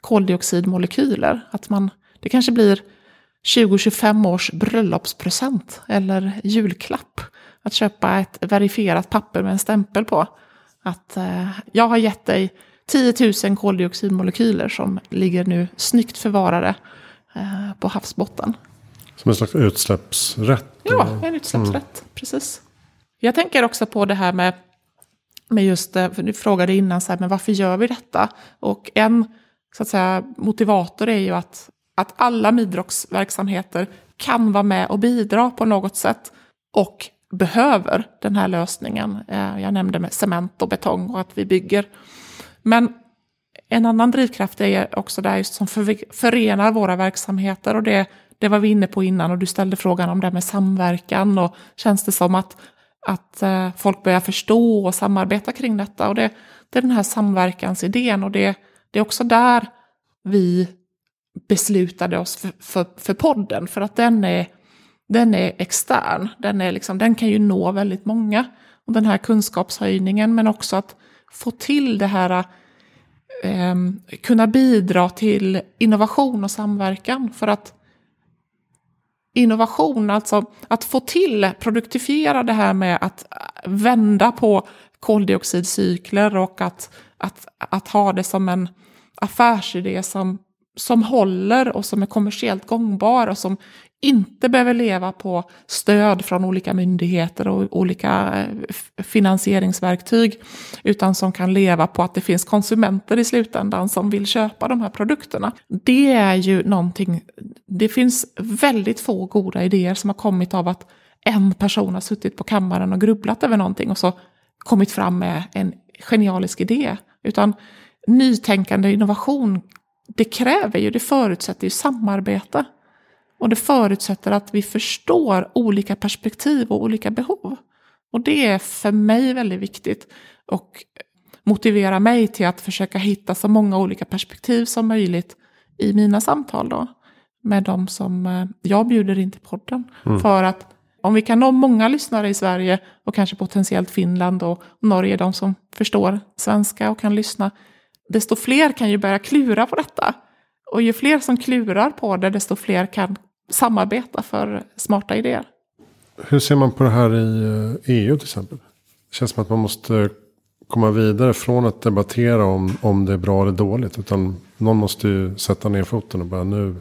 koldioxidmolekyler. Att man, det kanske blir 20-25 års bröllopspresent eller julklapp. Att köpa ett verifierat papper med en stämpel på. Att eh, jag har gett dig 10 000 koldioxidmolekyler som ligger nu snyggt förvarade eh, på havsbotten. Som en slags utsläppsrätt? Ja, en utsläppsrätt, mm. precis. Jag tänker också på det här med, med just, eh, för du frågade innan, så här, men varför gör vi detta? Och en så att säga, motivator är ju att, att alla Midrox-verksamheter kan vara med och bidra på något sätt. Och behöver den här lösningen. Eh, jag nämnde med cement och betong och att vi bygger men en annan drivkraft är också där just som förenar våra verksamheter och det, det var vi inne på innan och du ställde frågan om det med samverkan och känns det som att, att eh, folk börjar förstå och samarbeta kring detta och det, det är den här samverkansidén och det, det är också där vi beslutade oss för, för, för podden för att den är, den är extern, den, är liksom, den kan ju nå väldigt många. Och den här kunskapshöjningen men också att få till det här, eh, kunna bidra till innovation och samverkan. För att innovation, alltså att få till, produktifiera det här med att äh, vända på koldioxidcykler och att, att, att ha det som en affärsidé som, som håller och som är kommersiellt gångbar och som inte behöver leva på stöd från olika myndigheter och olika eh, finansieringsverktyg, utan som kan leva på att det finns konsumenter i slutändan som vill köpa de här produkterna. Det är ju någonting, det finns väldigt få goda idéer som har kommit av att en person har suttit på kammaren och grubblat över någonting och så kommit fram med en genialisk idé, utan nytänkande innovation, det kräver ju, det förutsätter ju samarbete. Och det förutsätter att vi förstår olika perspektiv och olika behov. Och det är för mig väldigt viktigt och motiverar mig till att försöka hitta så många olika perspektiv som möjligt i mina samtal då. Med de som eh, jag bjuder in till podden. Mm. För att om vi kan nå många lyssnare i Sverige och kanske potentiellt Finland och Norge, de som förstår svenska och kan lyssna, desto fler kan ju börja klura på detta. Och ju fler som klurar på det, desto fler kan samarbeta för smarta idéer. Hur ser man på det här i eh, EU till exempel? Det känns som att man måste komma vidare från att debattera om, om det är bra eller dåligt. Utan någon måste ju sätta ner foten och bara nu,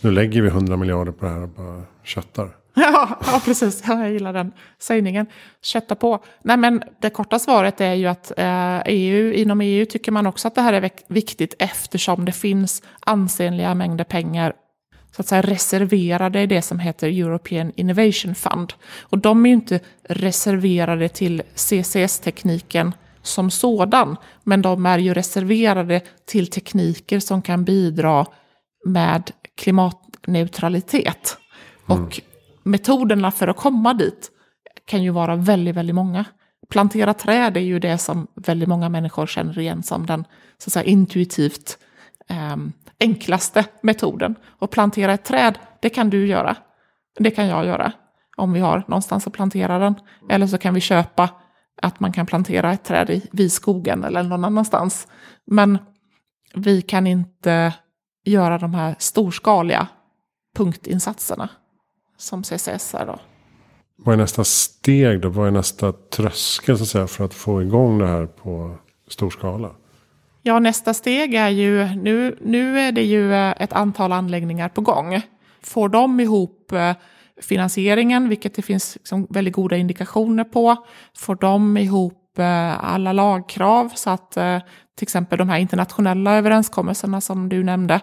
nu lägger vi 100 miljarder på det här och bara köttar. Ja, ja, precis. Jag gillar den sägningen. Kötta på. Nej, men det korta svaret är ju att eh, EU, inom EU tycker man också att det här är viktigt eftersom det finns ansenliga mängder pengar så att säga reserverade i det som heter European Innovation Fund. Och de är ju inte reserverade till CCS-tekniken som sådan, men de är ju reserverade till tekniker som kan bidra med klimatneutralitet. Mm. Och metoderna för att komma dit kan ju vara väldigt, väldigt många. Plantera träd är ju det som väldigt många människor känner igen som den så att säga, intuitivt eh, enklaste metoden. Och plantera ett träd, det kan du göra. Det kan jag göra. Om vi har någonstans att plantera den. Eller så kan vi köpa att man kan plantera ett träd i, viskogen eller någon annanstans. Men vi kan inte göra de här storskaliga punktinsatserna som CCS är då. Vad är nästa steg då? Vad är nästa tröskel så att säga, för att få igång det här på stor skala? Ja, nästa steg är ju, nu, nu är det ju eh, ett antal anläggningar på gång. Får de ihop eh, finansieringen, vilket det finns liksom väldigt goda indikationer på, får de ihop eh, alla lagkrav så att till exempel de här internationella överenskommelserna som du nämnde,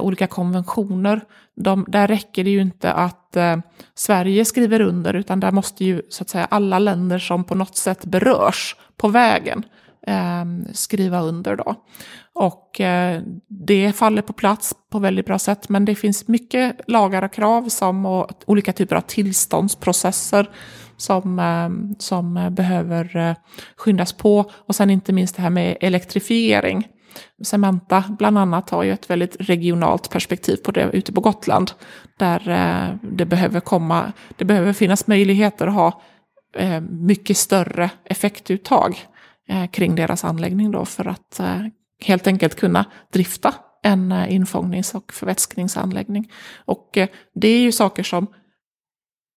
olika konventioner, de, där räcker det ju inte att eh, Sverige skriver under, utan där måste ju så att säga alla länder som på något sätt berörs på vägen eh, skriva under då. Och eh, det faller på plats på väldigt bra sätt, men det finns mycket lagar och krav som, och olika typer av tillståndsprocesser som, eh, som behöver eh, skyndas på. Och sen inte minst det här med elektrifiering. Cementa bland annat har ju ett väldigt regionalt perspektiv på det ute på Gotland. Där eh, det behöver komma, det behöver finnas möjligheter att ha eh, mycket större effektuttag eh, kring deras anläggning då för att helt enkelt kunna drifta en infångnings och förvätskningsanläggning. Och det är ju saker som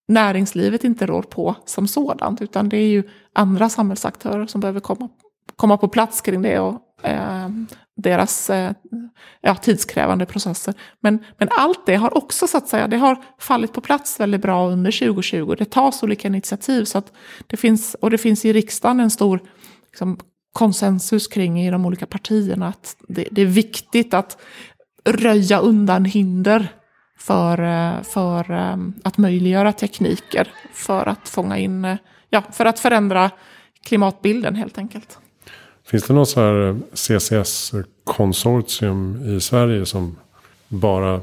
näringslivet inte rår på som sådant, utan det är ju andra samhällsaktörer som behöver komma, komma på plats kring det och eh, deras eh, ja, tidskrävande processer. Men, men allt det har också så att säga, det har fallit på plats väldigt bra under 2020. Det tas olika initiativ så att det finns, och det finns i riksdagen en stor liksom, konsensus kring i de olika partierna att det, det är viktigt att röja undan hinder för, eh, för eh, att möjliggöra tekniker för att fånga in, eh, ja, för att förändra klimatbilden helt enkelt. Finns det någon så här CCS-konsortium i Sverige som bara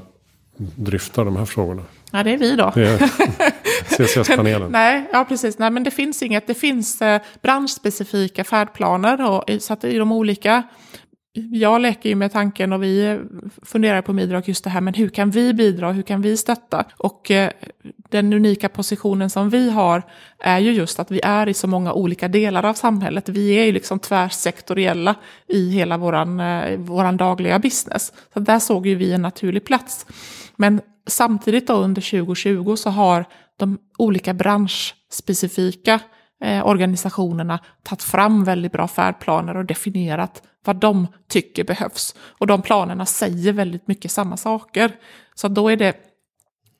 dryftar de här frågorna? Ja, det är vi då. CCS-panelen. Nej, ja precis. Nej, men det finns inget. Det finns eh, branschspecifika färdplaner. Och, så att i de olika jag leker ju med tanken och vi funderar på bidrag just det här, men hur kan vi bidra, hur kan vi stötta? Och eh, den unika positionen som vi har är ju just att vi är i så många olika delar av samhället. Vi är ju liksom tvärsektoriella i hela våran, eh, våran dagliga business. Så där såg ju vi en naturlig plats. Men samtidigt då under 2020 så har de olika branschspecifika eh, organisationerna tagit fram väldigt bra färdplaner och definierat vad de tycker behövs. Och de planerna säger väldigt mycket samma saker. Så då är det,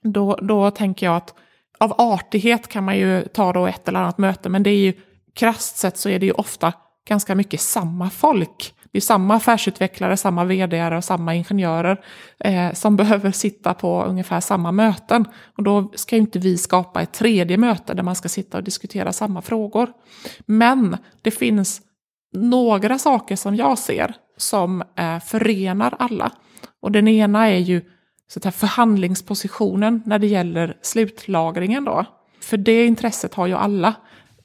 då, då tänker jag att av artighet kan man ju ta då ett eller annat möte, men det är ju krasst sett så är det ju ofta ganska mycket samma folk. Det är samma affärsutvecklare, samma vd och samma ingenjörer eh, som behöver sitta på ungefär samma möten. Och då ska ju inte vi skapa ett tredje möte där man ska sitta och diskutera samma frågor. Men det finns några saker som jag ser som eh, förenar alla. Och den ena är ju så att förhandlingspositionen när det gäller slutlagringen. Då. För det intresset har ju alla.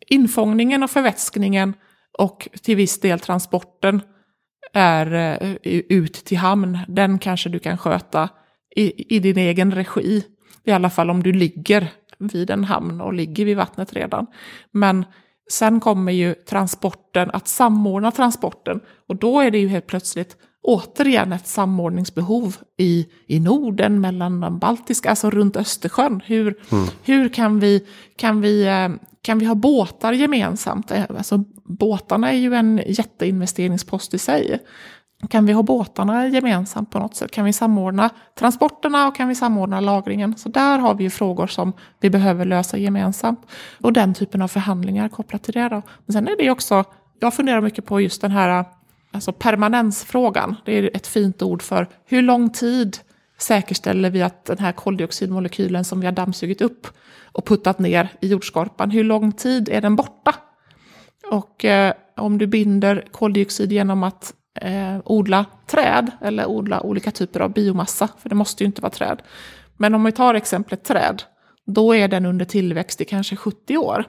Infångningen och förvätskningen och till viss del transporten är eh, ut till hamn. Den kanske du kan sköta i, i din egen regi. I alla fall om du ligger vid en hamn och ligger vid vattnet redan. Men Sen kommer ju transporten, att samordna transporten. Och då är det ju helt plötsligt återigen ett samordningsbehov i, i Norden, mellan de baltiska, alltså runt Östersjön. Hur, mm. hur kan, vi, kan, vi, eh, kan vi ha båtar gemensamt? Alltså, båtarna är ju en jätteinvesteringspost i sig. Kan vi ha båtarna gemensamt på något sätt? Kan vi samordna transporterna och kan vi samordna lagringen? Så där har vi ju frågor som vi behöver lösa gemensamt. Och den typen av förhandlingar kopplat till det. Då. Men sen är det också, jag funderar mycket på just den här alltså permanensfrågan. Det är ett fint ord för hur lång tid säkerställer vi att den här koldioxidmolekylen som vi har dammsugit upp och puttat ner i jordskorpan, hur lång tid är den borta? Och eh, om du binder koldioxid genom att eh, odla träd eller odla olika typer av biomassa, för det måste ju inte vara träd. Men om vi tar exemplet träd, då är den under tillväxt i kanske 70 år.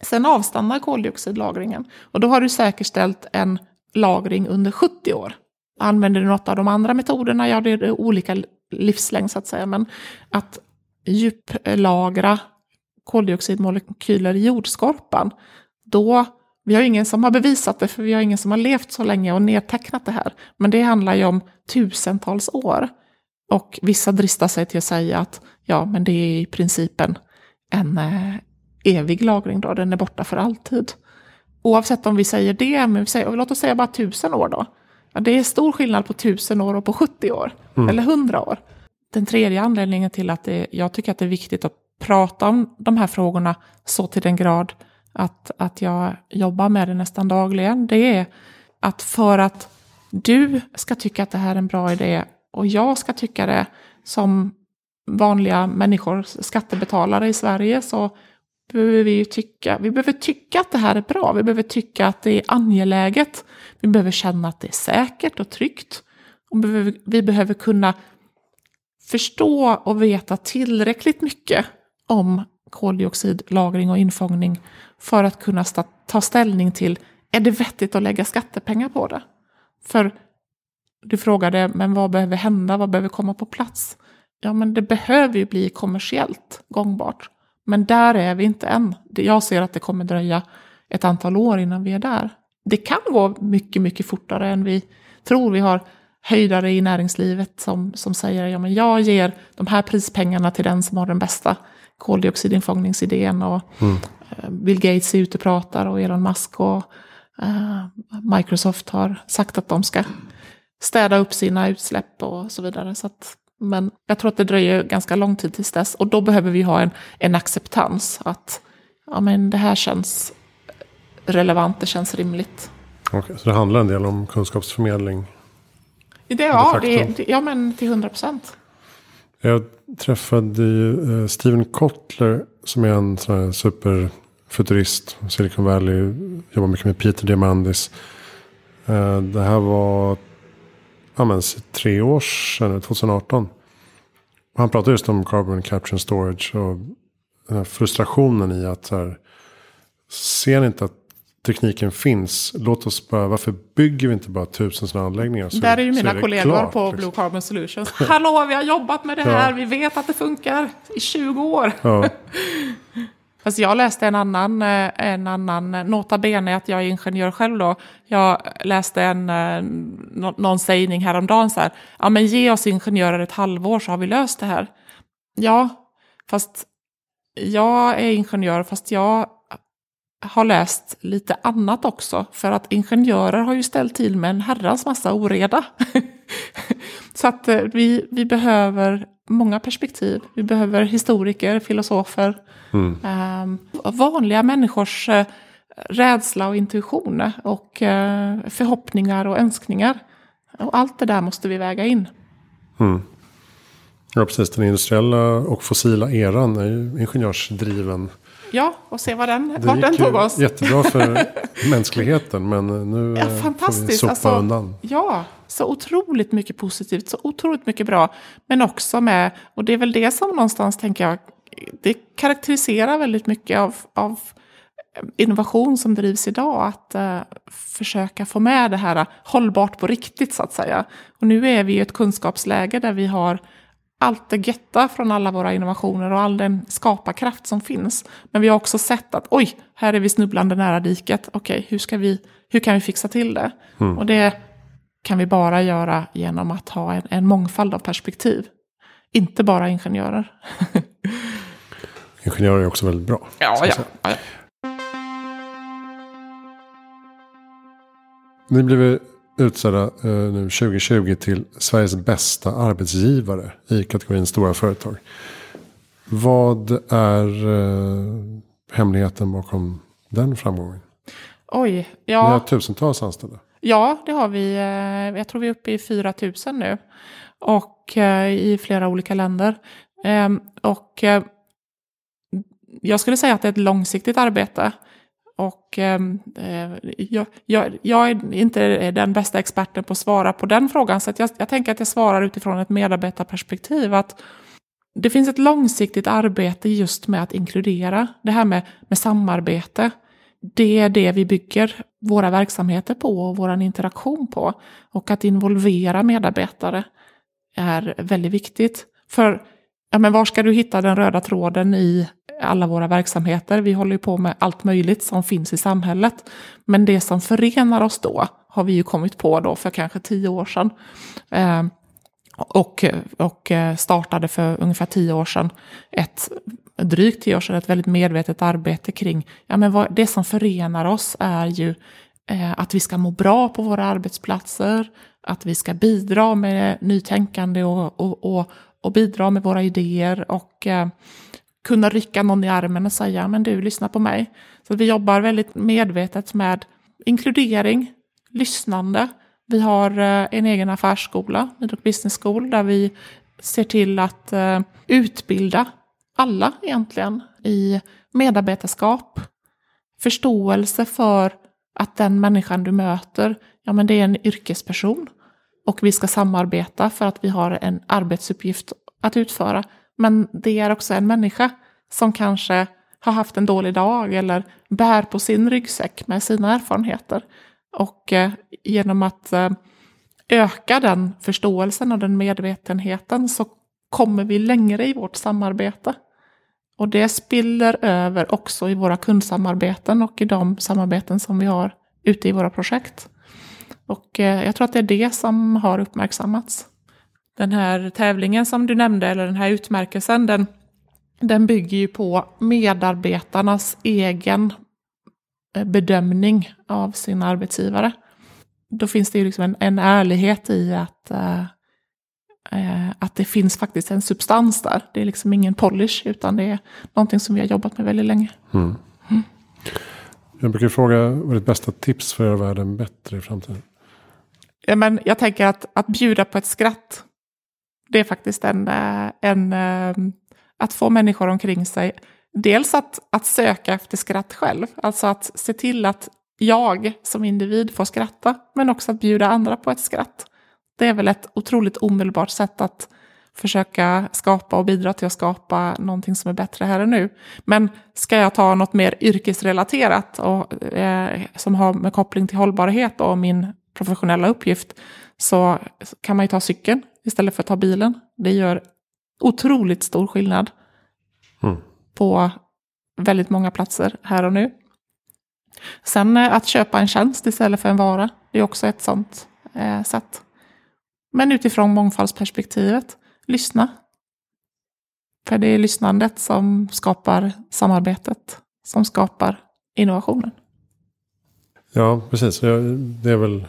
Sen avstannar koldioxidlagringen och då har du säkerställt en lagring under 70 år. Använder du något av de andra metoderna, ja det är olika livslängd så att säga, men att djuplagra koldioxidmolekyler i jordskorpan, då vi har ingen som har bevisat det, för vi har ingen som har levt så länge och nedtecknat det här. Men det handlar ju om tusentals år. Och vissa dristar sig till att säga att ja, men det är i princip en, en eh, evig lagring då, den är borta för alltid. oavsett om vi säger det, men vi säger, låt oss säga bara tusen år då. Ja, det är stor skillnad på tusen år och på 70 år, mm. eller 100 år. Den tredje anledningen till att det, jag tycker att det är viktigt att prata om de här frågorna så till den grad att, att jag jobbar med det nästan dagligen, det är att för att du ska tycka att det här är en bra idé och jag ska tycka det som vanliga människor, skattebetalare i Sverige, så behöver vi tycka, vi behöver tycka att det här är bra. Vi behöver tycka att det är angeläget. Vi behöver känna att det är säkert och tryggt. Och vi behöver kunna förstå och veta tillräckligt mycket om koldioxidlagring och infångning för att kunna ta ställning till, är det vettigt att lägga skattepengar på det? För du frågade, men vad behöver hända, vad behöver komma på plats? Ja, men det behöver ju bli kommersiellt gångbart. Men där är vi inte än. Jag ser att det kommer dröja ett antal år innan vi är där. Det kan gå mycket, mycket fortare än vi tror. Vi har höjdare i näringslivet som, som säger ja, men jag ger de här prispengarna till den som har den bästa koldioxidinfångningsidén. Och mm. Eh, Bill Gates är ute och pratar och Elon Musk och uh, Microsoft har sagt att de ska städa upp sina utsläpp och så vidare. Så att, men jag tror att det dröjer ganska lång tid tills dess. Och då behöver vi ha en, en acceptans att ja, men det här känns relevant, det känns rimligt. Okay, så det handlar en del om kunskapsförmedling? Det, ja, det, ja, men till hundra procent. Jag träffade uh, Steven Kotler som är en sån här superfuturist. Silicon Valley, jobbar mycket med Peter Diamandis. Uh, det här var ja, men, tre år sedan, 2018. Han pratade just om carbon capture and storage och den här frustrationen i att så här, ser ni inte att tekniken finns. Låt oss bara, varför bygger vi inte bara tusen sådana anläggningar? Så Där är ju mina är kollegor klart, på liksom. Blue Carbon Solutions. Hallå, vi har jobbat med det här, ja. vi vet att det funkar i 20 år. Ja. Fast jag läste en annan, eh, en annan, nota bene att jag är ingenjör själv då. Jag läste en, eh, någon sägning häromdagen så här. Ja men ge oss ingenjörer ett halvår så har vi löst det här. Ja, fast jag är ingenjör fast jag har läst lite annat också. För att ingenjörer har ju ställt till med en herrans massa oreda. så att eh, vi, vi behöver många perspektiv. Vi behöver historiker, filosofer, mm. eh, vanliga människors eh, rädsla och intuition och eh, förhoppningar och önskningar. Och allt det där måste vi väga in. Mm. Ja, precis. Den industriella och fossila eran är ju ingenjörsdriven. Ja, och se vad den, vart den tog oss. jättebra för mänskligheten, men nu ja, får vi sopa alltså, undan. Ja, så otroligt mycket positivt, så otroligt mycket bra. Men också med, och det är väl det som någonstans tänker jag, det karaktäriserar väldigt mycket av, av innovation som drivs idag. Att uh, försöka få med det här hållbart på riktigt så att säga. Och nu är vi i ett kunskapsläge där vi har allt det götta från alla våra innovationer och all den skaparkraft som finns. Men vi har också sett att oj, här är vi snubblande nära diket. Okej, hur, vi, hur kan vi fixa till det? Mm. Och det kan vi bara göra genom att ha en, en mångfald av perspektiv. Inte bara ingenjörer. ingenjörer är också väldigt bra. Ja, ja, ja. Ni blev utsedda eh, nu 2020 till Sveriges bästa arbetsgivare i kategorin stora företag. Vad är eh, hemligheten bakom den framgången? Oj, ja. Ni har tusentals anställda. Ja, det har vi. Eh, jag tror vi är uppe i 4 000 nu. Och i flera olika länder. Ehm, och jag skulle säga att det är ett långsiktigt arbete. Och ehm, eh, jag, jag, jag, är inte den bästa experten på att svara på den frågan. Så jag, jag tänker att jag svarar utifrån ett medarbetarperspektiv. Att det finns ett långsiktigt arbete just med att inkludera det här med, med samarbete det är det vi bygger våra verksamheter på och vår interaktion på. Och att involvera medarbetare är väldigt viktigt. För ja, men var ska du hitta den röda tråden i alla våra verksamheter? Vi håller ju på med allt möjligt som finns i samhället. Men det som förenar oss då har vi ju kommit på då för kanske tio år sedan. Eh, och, och eh, startade för ungefär tio år sedan ett drygt tio år sedan ett väldigt medvetet arbete kring, ja men vad, det som förenar oss är ju eh, att vi ska må bra på våra arbetsplatser, att vi ska bidra med nytänkande och, och, och, och bidra med våra idéer och eh, kunna rycka någon i armen och säga, men du, lyssna på mig. Så vi jobbar väldigt medvetet med inkludering, lyssnande. Vi har eh, en egen affärsskola, Midrock Business School, där vi ser till att eh, utbilda alla egentligen i medarbetarskap, förståelse för att den människan du möter, ja men det är en yrkesperson och vi ska samarbeta för att vi har en arbetsuppgift att utföra. Men det är också en människa som kanske har haft en dålig dag eller bär på sin ryggsäck med sina erfarenheter. Och eh, genom att eh, öka den förståelsen och den medvetenheten så kommer vi längre i vårt samarbete. Och det spiller över också i våra kundsamarbeten och i de samarbeten som vi har ute i våra projekt. Och eh, jag tror att det är det som har uppmärksammats. Den här tävlingen som du nämnde, eller den här utmärkelsen, den, den bygger ju på medarbetarnas egen eh, bedömning av sin arbetsgivare. Då finns det ju liksom en, en ärlighet i att, äh, att det finns faktiskt en substans där. Det är liksom ingen polish, utan det är någonting som vi har jobbat med väldigt länge. Mm. Mm. Jag brukar fråga, vad är ditt bästa tips för att göra världen bättre i framtiden? Ja, men jag tänker att, att bjuda på ett skratt, det är faktiskt en, eh, en eh, att få människor omkring sig. Dels att, att söka efter skratt själv, alltså att se till att jag som individ får skratta, men också att bjuda andra på ett skratt. Det är väl ett otroligt omedelbart sätt att försöka skapa och bidra till att skapa någonting som är bättre här och nu. Men ska jag ta något mer yrkesrelaterat och, eh, som har med koppling till hållbarhet och min professionella uppgift så kan man ju ta cykeln istället för att ta bilen. Det gör otroligt stor skillnad mm. på väldigt många platser här och nu. Sen eh, att köpa en tjänst istället för en vara, det är också ett sånt eh, sätt. Men utifrån mångfaldsperspektivet, lyssna. För det är lyssnandet som skapar samarbetet, som skapar innovationen. Ja, precis. Det är väl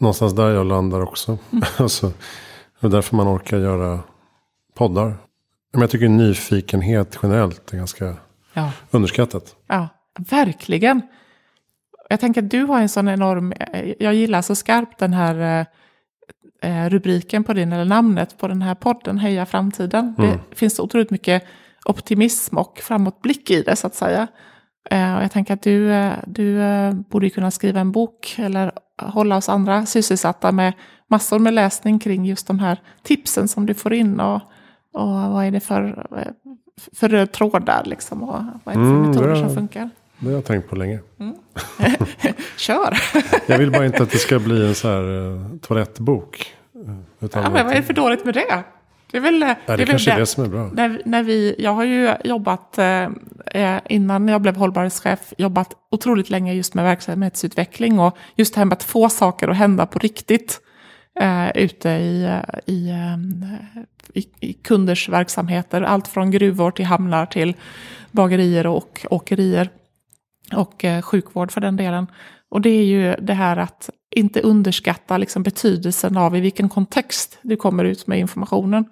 någonstans där jag landar också. Mm. alltså, det är därför man orkar göra poddar. Men jag tycker nyfikenhet generellt är ganska ja. underskattat. Ja, verkligen. Jag tänker att du har en sån enorm, jag gillar så skarpt den här eh, rubriken på din, eller namnet på den här podden, Heja framtiden. Mm. Det finns så otroligt mycket optimism och framåtblick i det så att säga. Eh, och jag tänker att du, eh, du borde kunna skriva en bok eller hålla oss andra sysselsatta med massor med läsning kring just de här tipsen som du får in. Och, och vad är det för, för röd tråd där liksom? Och vad är det för mm, metoder som funkar? Det har jag tänkt på länge. Mm. Kör! jag vill bara inte att det ska bli en så här uh, toalettbok. Utan ja, men vad är det för dåligt med det? Det är väl ja, det, det kanske är det som är bra. När, när vi, jag har ju jobbat, eh, eh, innan jag blev hållbarhetschef, jobbat otroligt länge just med verksamhetsutveckling och just det här med att få saker att hända på riktigt eh, ute i, eh, i, eh, i, i, kunders verksamheter. Allt från gruvor till hamnar till bagerier och åkerier. Och eh, sjukvård för den delen. Och det är ju det här att inte underskatta liksom betydelsen av i vilken kontext du kommer ut med informationen.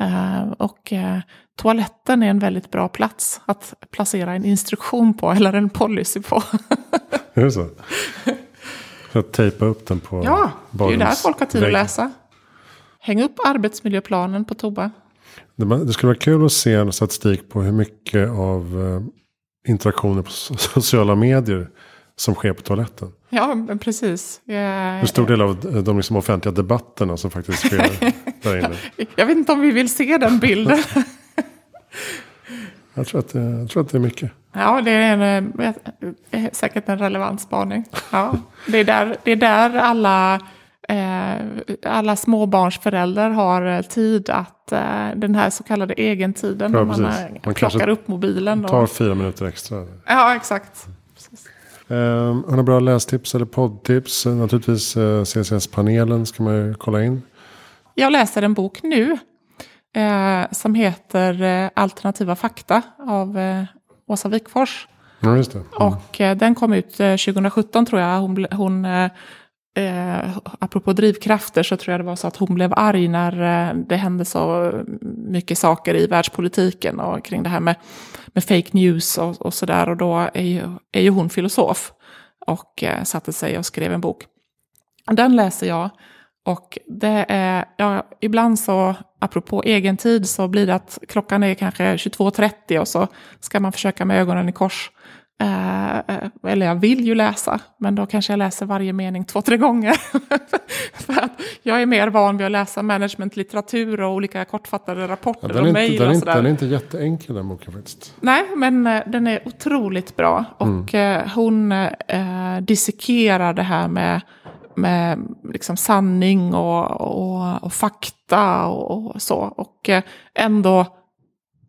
Uh, och uh, toaletten är en väldigt bra plats att placera en instruktion på eller en policy på. är det så? För att tejpa upp den på Ja, det är ju där folk har tid att läsa. Häng upp arbetsmiljöplanen på toa. Det, skulle vara kul att se en statistik på hur mycket av uh, interaktioner på sociala medier som sker på toaletten. Ja, men precis. Hur stor del av de liksom offentliga debatterna som faktiskt sker där inne? Jag vet inte om vi vill se den bilden. jag, tror att det, jag tror att det är mycket. Ja, det är, en, är säkert en relevant spaning. Ja, det, är där, det är där alla, eh, alla småbarnsföräldrar har tid att eh, den här så kallade egentiden. Ja, när man, man plockar upp mobilen. Tar fyra minuter extra. Ja, exakt. Um, har ni bra lästips eller poddtips? Naturligtvis uh, eh, CSS-panelen ska man ju kolla in. Jag läser en bok nu eh, som heter eh, Alternativa fakta av Åsa Wikfors. Ja. Mm. Och den kom ut eh, 2017 tror jag. Hon, hon eh, apropå drivkrafter så tror jag det var så att hon blev arg när det hände så mycket saker i världspolitiken och kring det här med, med fake news och, och sådär. Och då är ju, är ju hon filosof och eh, satte sig och skrev en bok. Den läser jag. Och det är, ja, ibland så, apropå egen tid, så blir det att klockan är kanske 22.30 och så ska man försöka med ögonen i kors. Eh, eh, eller jag vill ju läsa, men då kanske jag läser varje mening två, tre gånger. För att jag är mer van vid att läsa managementlitteratur och olika kortfattade Ja, rapporter den, är och inte, mejl den, är och inte, sådär. den är inte jätteenkel den boken faktiskt. Nej, men eh, den är otroligt bra. Och eh, hon eh, dissekerar det här med, med liksom sanning och, och, och fakta och, och så. Och eh, ändå,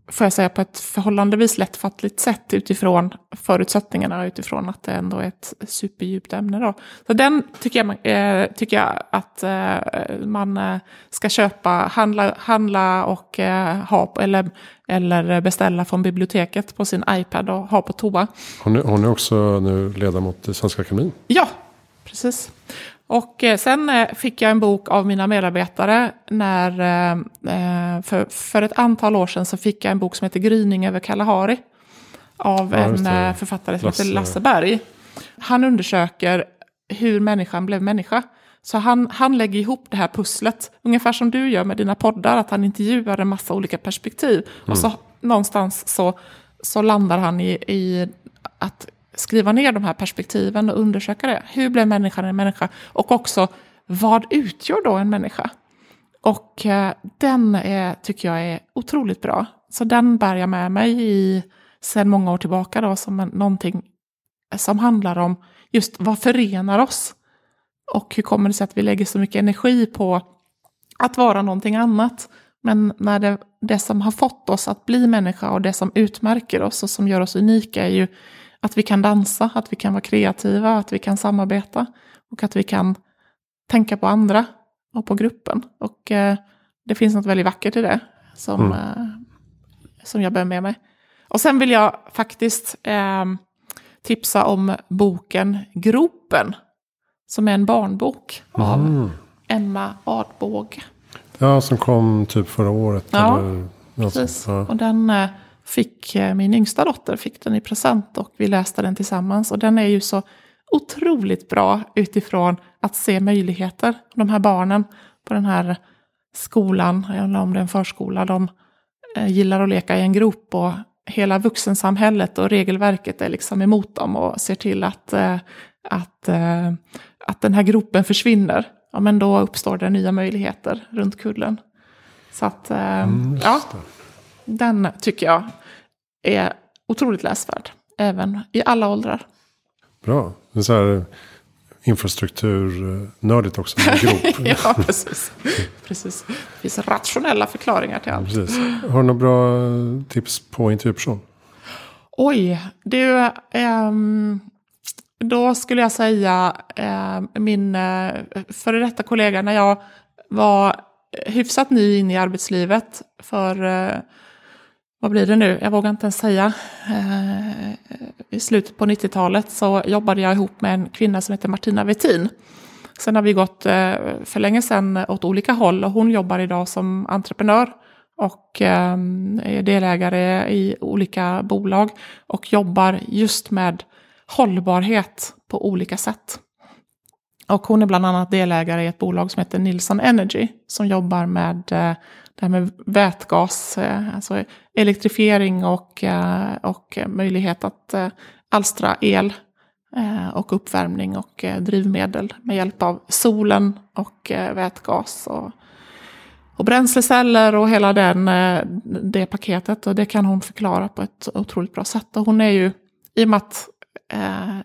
får jag säga, på ett förhållandevis lättfattligt sätt utifrån förutsättningarna, utifrån att det ändå är ett superdjupt ämne. Då. Så den tycker jag, eh, tycker jag att eh, man eh, ska köpa, handla, handla och eh, ha, eller, eller beställa från biblioteket på sin iPad och ha på toa. Hon är, hon är också nu ledamot i Svenska Akademin. Ja, precis. Och eh, sen eh, fick jag en bok av mina medarbetare när, eh, för, för ett antal år sedan så fick jag en bok som heter Gryning över Kalahari. Av Ja, en författare som Lasse. heter Lasse Berg. Han undersöker hur människan blev människa. Så han, han lägger ihop det här pusslet, ungefär som du gör med dina poddar, att han intervjuar en massa olika perspektiv. Och så någonstans så, så landar han i, i att skriva ner de här perspektiven och undersöka det. Hur blev människan en människa? Och också, vad utgör då en människa? Och eh, den är, tycker jag är otroligt bra. Så den bär jag med mig i sedan många år tillbaka då, som en, någonting eh, som handlar om just vad förenar oss? Och hur kommer det sig att vi lägger så mycket energi på att vara någonting annat? Men när det, det som har fått oss att bli människa och det som utmärker oss och som gör oss unika är ju att vi kan dansa, att vi kan vara kreativa, att vi kan samarbeta och att vi kan tänka på andra och på gruppen. Och eh, det finns något väldigt vackert i det som, eh, som jag bär med mig. Och sen vill jag faktiskt eh, tipsa om boken Gropen, som är en barnbok av Mm. Emma Adbåge. Ja, som kom typ förra året. Ja, eller, Precis. Ja. Och den eh, fick eh, min yngsta dotter fick den i present och vi läste den tillsammans. Och den är ju så otroligt bra utifrån att se möjligheter. De här barnen på den här skolan, eller om det är en förskola, de eh, gillar att leka i en grop och hela vuxensamhället och regelverket är liksom emot dem och ser till att, eh, att, att den här gropen försvinner. Ja, men då uppstår det nya möjligheter runt kullen. Så att, Mm, ja. Den tycker jag är otroligt läsvärd. Även i alla åldrar. Bra. Det är så här infrastrukturnördigt också. Med grop. ja, precis. precis. Det finns rationella förklaringar till allt. Precis. Har du några bra tips på intervjuperson? Oj, du. ehm, då skulle jag säga ehm, min uh, före detta kollega när jag var hyfsat ny in i arbetslivet för, eh, vad blir det nu, jag vågar inte ens säga. Eh, I slutet på 90-talet så jobbade jag ihop med en kvinna som heter Martina Wettin. Sen har vi gått eh, för länge sedan åt olika håll och hon jobbar idag som entreprenör och eh, är delägare i olika bolag och jobbar just med hållbarhet på olika sätt. Och hon är bland annat delägare i ett bolag som heter Nilsson Energy som jobbar med eh, det här med vätgas, eh, alltså elektrifiering och, eh, och möjlighet att eh, alstra el och uppvärmning och drivmedel med hjälp av solen och vätgas och, och bränsleceller och hela den, det paketet. Och det kan hon förklara på ett otroligt bra sätt. Och hon är ju, i och med att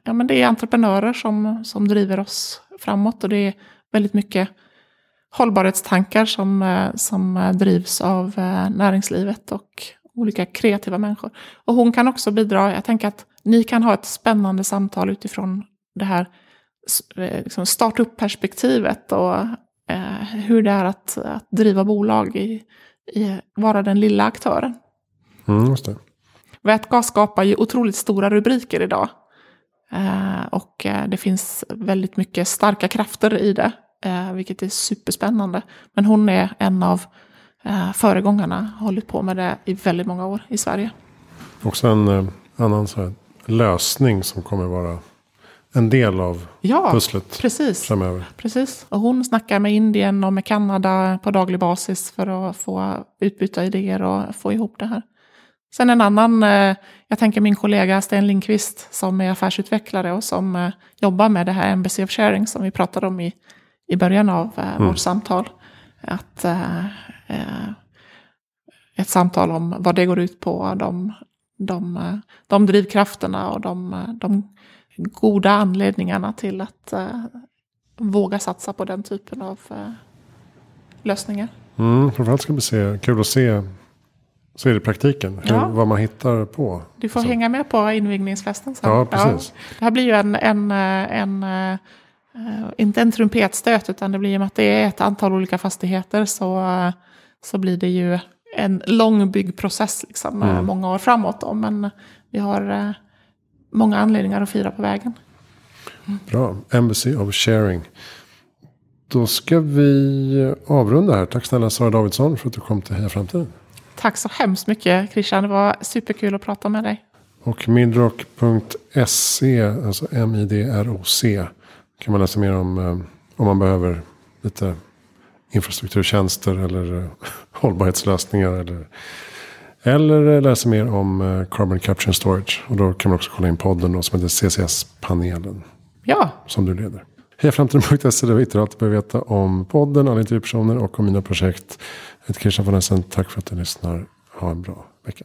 ja, men det är entreprenörer som, som driver oss framåt och det är väldigt mycket hållbarhetstankar som, eh, som eh, drivs av eh, näringslivet och olika kreativa människor. Och hon kan också bidra, jag tänker att ni kan ha ett spännande samtal utifrån det här liksom startup-perspektivet och eh, hur det är att, att driva bolag i, i, vara den lilla aktören. Mm, just det. Vätgas skapar ju otroligt stora rubriker idag. Eh, och det finns väldigt mycket starka krafter i det, eh, vilket är superspännande. Men hon är en av eh, föregångarna, har hållit på med det i väldigt många år i Sverige. Också en eh, annan här, lösning som kommer vara en del av Ja, pusslet precis. framöver. Precis. Och hon snackar med Indien och med Kanada på daglig basis för att få utbyta idéer och få ihop det här. Sen en annan, eh, jag tänker min kollega Sten Lindqvist som är affärsutvecklare och som eh, jobbar med det här Embassy of Sharing som vi pratade om i, i början av eh, Mm. vårt samtal. Att, eh, eh, ett samtal om vad det går ut på, de, de, de drivkrafterna och de, de goda anledningarna till att våga satsa på den typen av lösningar. Mm, framförallt ska vi se, kul att se så är det i praktiken. Hur, Ja. vad man hittar på. Du får Så. hänga med på invigningsfesten sen. Ja, precis. det här blir ju en, en, en eh, inte en trumpetstöt, utan det blir ju att det är ett antal olika fastigheter så, eh, så blir det ju en lång byggprocess, liksom, eh, Mm. många år framåt. Då, men vi har många anledningar att fira på vägen. Bra, Embassy of Sharing. Då ska vi avrunda här. Tack snälla Sara Davidsson för att du kom till Heja Framtiden. Tack så hemskt mycket Christian, det var superkul att prata med dig. Och midrock.se, alltså M-I-D-R-O-C. Kan man läsa mer om eh, om man behöver lite infrastrukturtjänster eller eh, hållbarhetslösningar. Eller, eller eh, läsa mer om Carbon Capture and Storage. Och då kan man också kolla in podden då, som heter CCS-panelen Ja, som du leder. Hejaframtiden.se där vi hittar allt du behöver veta om podden, alla intervjupersoner och om mina projekt. Jag heter Christian von Essen. Tack för att du lyssnar. Ha en bra vecka.